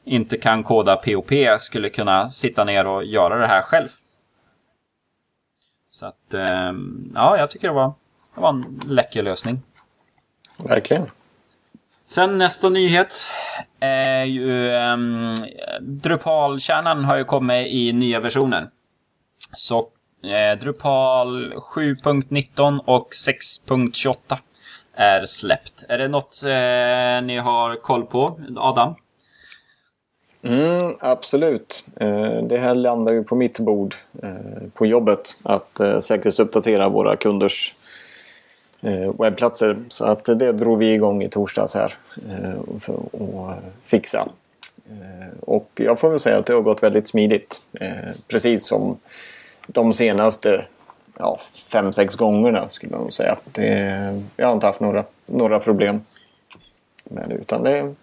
S1: inte kan koda POP skulle kunna sitta ner och göra det här själv. Så att, ehm, ja, jag tycker det var, det var en läcker lösning.
S2: Verkligen.
S1: Sen nästa nyhet är ju um, Drupal-kärnan har ju kommit i nya versioner. Så eh, Drupal 7.19 och 6.28 är släppt. Är det något eh, ni har koll på, Adam?
S2: Mm, absolut. Eh, det här landar ju på mitt bord eh, på jobbet. Att eh, säkerhetsuppdatera våra kunders webbplatser. Så att det drog vi igång i torsdags här för att fixa. Och jag får väl säga att det har gått väldigt smidigt. Precis som de senaste ja, fem, sex gångerna skulle jag nog säga. Det, jag har inte haft några, några problem med det. Utan det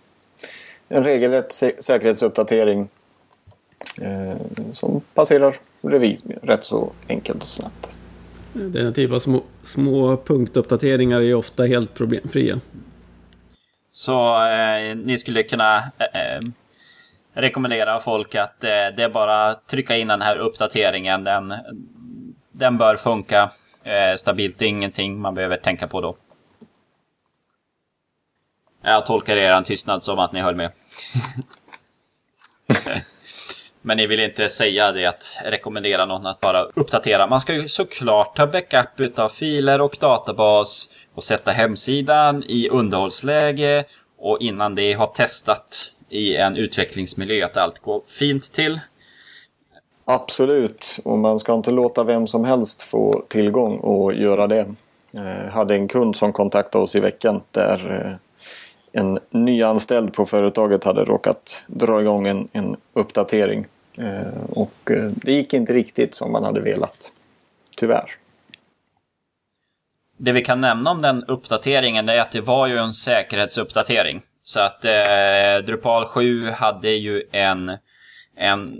S2: en regelrätt säkerhetsuppdatering eh, som passerar revy rätt så enkelt och snabbt.
S3: Denna typ av små, små punktuppdateringar är ofta helt problemfria.
S1: Så eh, ni skulle kunna eh, rekommendera folk att eh, det är bara trycka in den här uppdateringen. Den, den bör funka eh, stabilt. Det är ingenting man behöver tänka på då. Jag tolkar er tystnad som att ni höll med. Men ni vill inte säga det att rekommendera någon att bara uppdatera. Man ska ju såklart ta backup utav filer och databas och sätta hemsidan i underhållsläge och innan det har testat i en utvecklingsmiljö att allt går fint till.
S2: Absolut, och man ska inte låta vem som helst få tillgång och göra det. Jag hade en kund som kontaktade oss i veckan där eh, en nyanställd på företaget hade råkat dra igång en, en uppdatering. Eh, och eh, det gick inte riktigt som man hade velat. Tyvärr.
S1: Det vi kan nämna om den uppdateringen är att det var ju en säkerhetsuppdatering. Så att eh, Drupal 7 hade ju en, en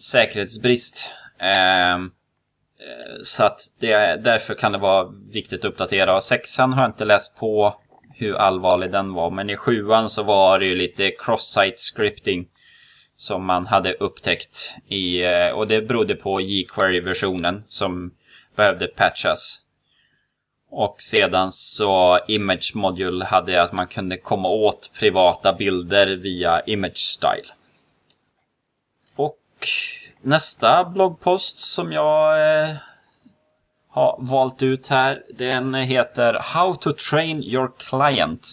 S1: säkerhetsbrist. Ehm, eh, så att det, därför kan det vara viktigt att uppdatera. Sexan har jag inte läst på hur allvarlig den var. Men i sjuan så var det ju lite cross-site scripting som man hade upptäckt. I, eh, och det berodde på jQuery-versionen som behövde patchas. Och sedan så Image Module hade att man kunde komma åt privata bilder via Image Style. Och nästa bloggpost som jag eh, har valt ut här, den heter How to train your client.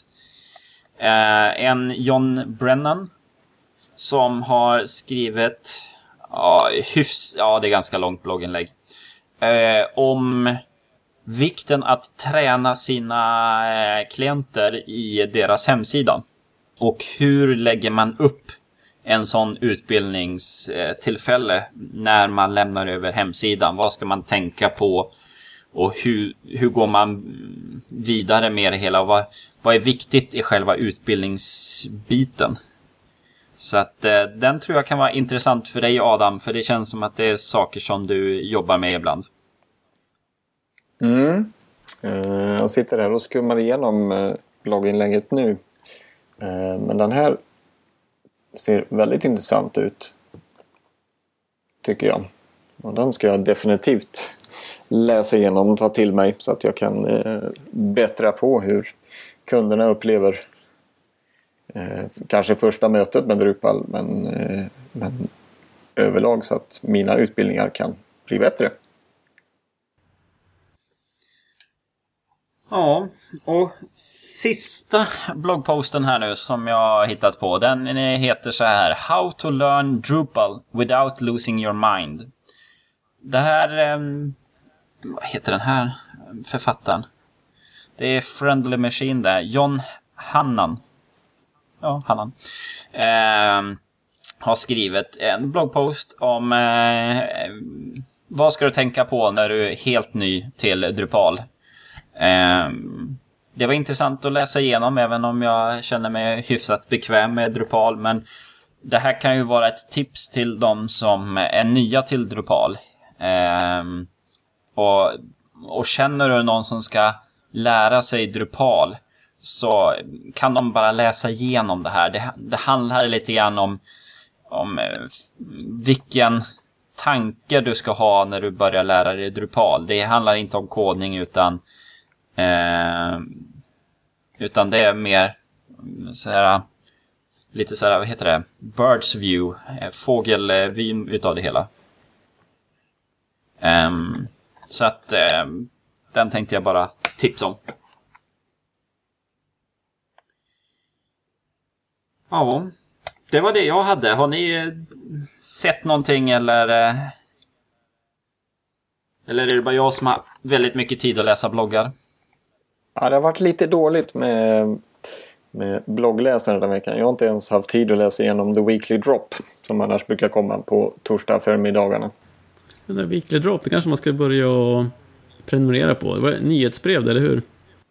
S1: Eh, en John Brennan som har skrivit, ja, hyfs, ja det är ganska långt blogginlägg, eh, om vikten att träna sina eh, klienter i deras hemsida. Och hur lägger man upp en sån utbildningstillfälle eh, när man lämnar över hemsidan? Vad ska man tänka på? Och hur, hur går man vidare med det hela? Och vad, vad är viktigt i själva utbildningsbiten? Så att eh, den tror jag kan vara intressant för dig Adam, för det känns som att det är saker som du jobbar med ibland.
S2: Mm. Eh, jag sitter här och skummar igenom eh, blogginlägget nu. Eh, men den här ser väldigt intressant ut. Tycker jag. Och den ska jag definitivt läsa igenom och ta till mig så att jag kan eh, bättra på hur kunderna upplever eh, kanske första mötet med Drupal men, eh, men överlag så att mina utbildningar kan bli bättre.
S1: Ja, och sista bloggposten här nu som jag har hittat på. Den heter så här. How to learn Drupal without losing your mind. Det här... Ehm, vad heter den här författaren? Det är Friendly Machine där. John Hannan. Ja, Hannan. Eh, har skrivit en bloggpost om eh, vad ska du tänka på när du är helt ny till Drupal. Eh, det var intressant att läsa igenom även om jag känner mig hyfsat bekväm med Drupal. Men det här kan ju vara ett tips till de som är nya till Drupal. Ehm, och, och känner du någon som ska lära sig Drupal så kan de bara läsa igenom det här. Det, det handlar lite grann om, om eh, vilken tanke du ska ha när du börjar lära dig Drupal. Det handlar inte om kodning utan Eh, utan det är mer så här, lite så här, vad heter det? Birds view, eh, fågelvyn utav det hela. Um, så att um, den tänkte jag bara tipsa om. Ja, det var det jag hade. Har ni eh, sett någonting eller? Eller är det bara jag som har väldigt mycket tid att läsa bloggar?
S2: Ja, det har varit lite dåligt med, med bloggläsaren den veckan. Jag har inte ens haft tid att läsa igenom The Weekly Drop som annars brukar komma på torsdag förmiddagarna.
S3: Den där Weekly Drop, det kanske man ska börja prenumerera på. Det var ett nyhetsbrev, eller hur?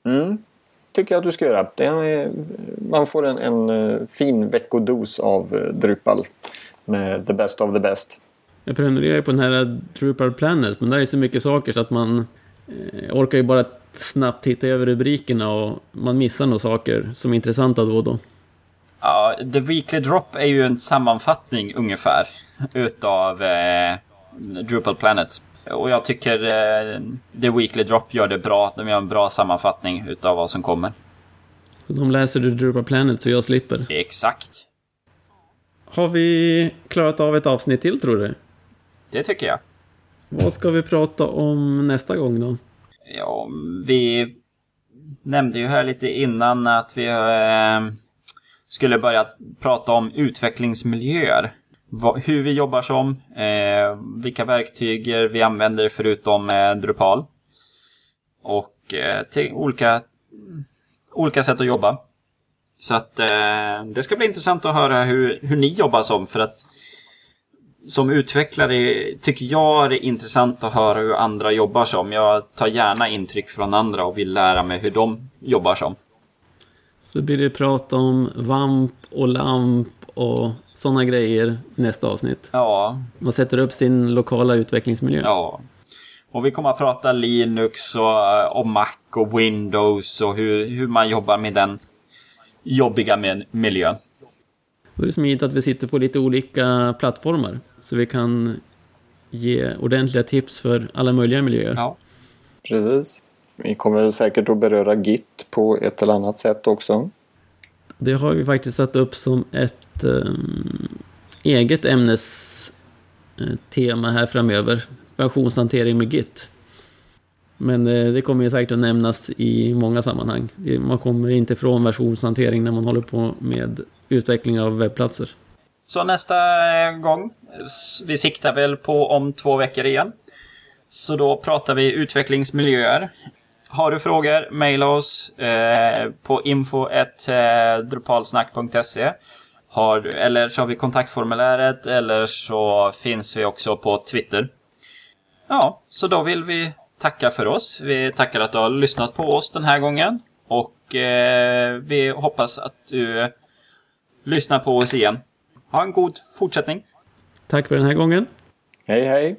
S2: Mm, tycker jag att du ska göra. Är, man får en, en eh, fin veckodos av eh, Drupal med the best of the best.
S3: Jag prenumererar på den här Drupal Planet, men där är så mycket saker så att man eh, orkar ju bara snabbt titta över rubrikerna och man missar nog saker som är intressanta då och då.
S1: Ja, The Weekly Drop är ju en sammanfattning ungefär utav eh, Drupal Planet. Och jag tycker eh, The Weekly Drop gör det bra. De gör en bra sammanfattning utav vad som kommer.
S3: Så de läser du Drupal Planet så jag slipper?
S1: Exakt.
S3: Har vi klarat av ett avsnitt till tror du?
S1: Det tycker jag.
S3: Vad ska vi prata om nästa gång då?
S1: Ja, vi nämnde ju här lite innan att vi eh, skulle börja prata om utvecklingsmiljöer hur vi jobbar som, eh, vilka verktyg vi använder förutom eh, Drupal. Och eh, till olika, olika sätt att jobba. Så att eh, det ska bli intressant att höra hur, hur ni jobbar som för att som utvecklare tycker jag det är intressant att höra hur andra jobbar som. Jag tar gärna intryck från andra och vill lära mig hur de jobbar som.
S3: Så blir det prat om VAMP och LAMP och sådana grejer nästa avsnitt.
S1: Ja.
S3: Man sätter upp sin lokala utvecklingsmiljö.
S1: Ja. Och vi kommer att prata Linux och, och Mac och Windows och hur, hur man jobbar med den jobbiga miljön.
S3: Då är det smidigt att vi sitter på lite olika plattformar. Så vi kan ge ordentliga tips för alla möjliga miljöer.
S1: Ja.
S2: Precis. Vi kommer säkert att beröra Git på ett eller annat sätt också.
S3: Det har vi faktiskt satt upp som ett um, eget ämnestema eh, här framöver. Pensionshantering med Git. Men eh, det kommer ju säkert att nämnas i många sammanhang. Man kommer inte ifrån versionshantering när man håller på med utveckling av webbplatser.
S1: Så nästa eh, gång, vi siktar väl på om två veckor igen. Så då pratar vi utvecklingsmiljöer. Har du frågor, mejla oss eh, på info.drupalsnack.se har, Eller så har vi kontaktformuläret eller så finns vi också på Twitter. Ja, så då vill vi tacka för oss. Vi tackar att du har lyssnat på oss den här gången. Och eh, vi hoppas att du lyssnar på oss igen. Ha en god fortsättning.
S3: Tack för den här gången.
S2: Hej hej.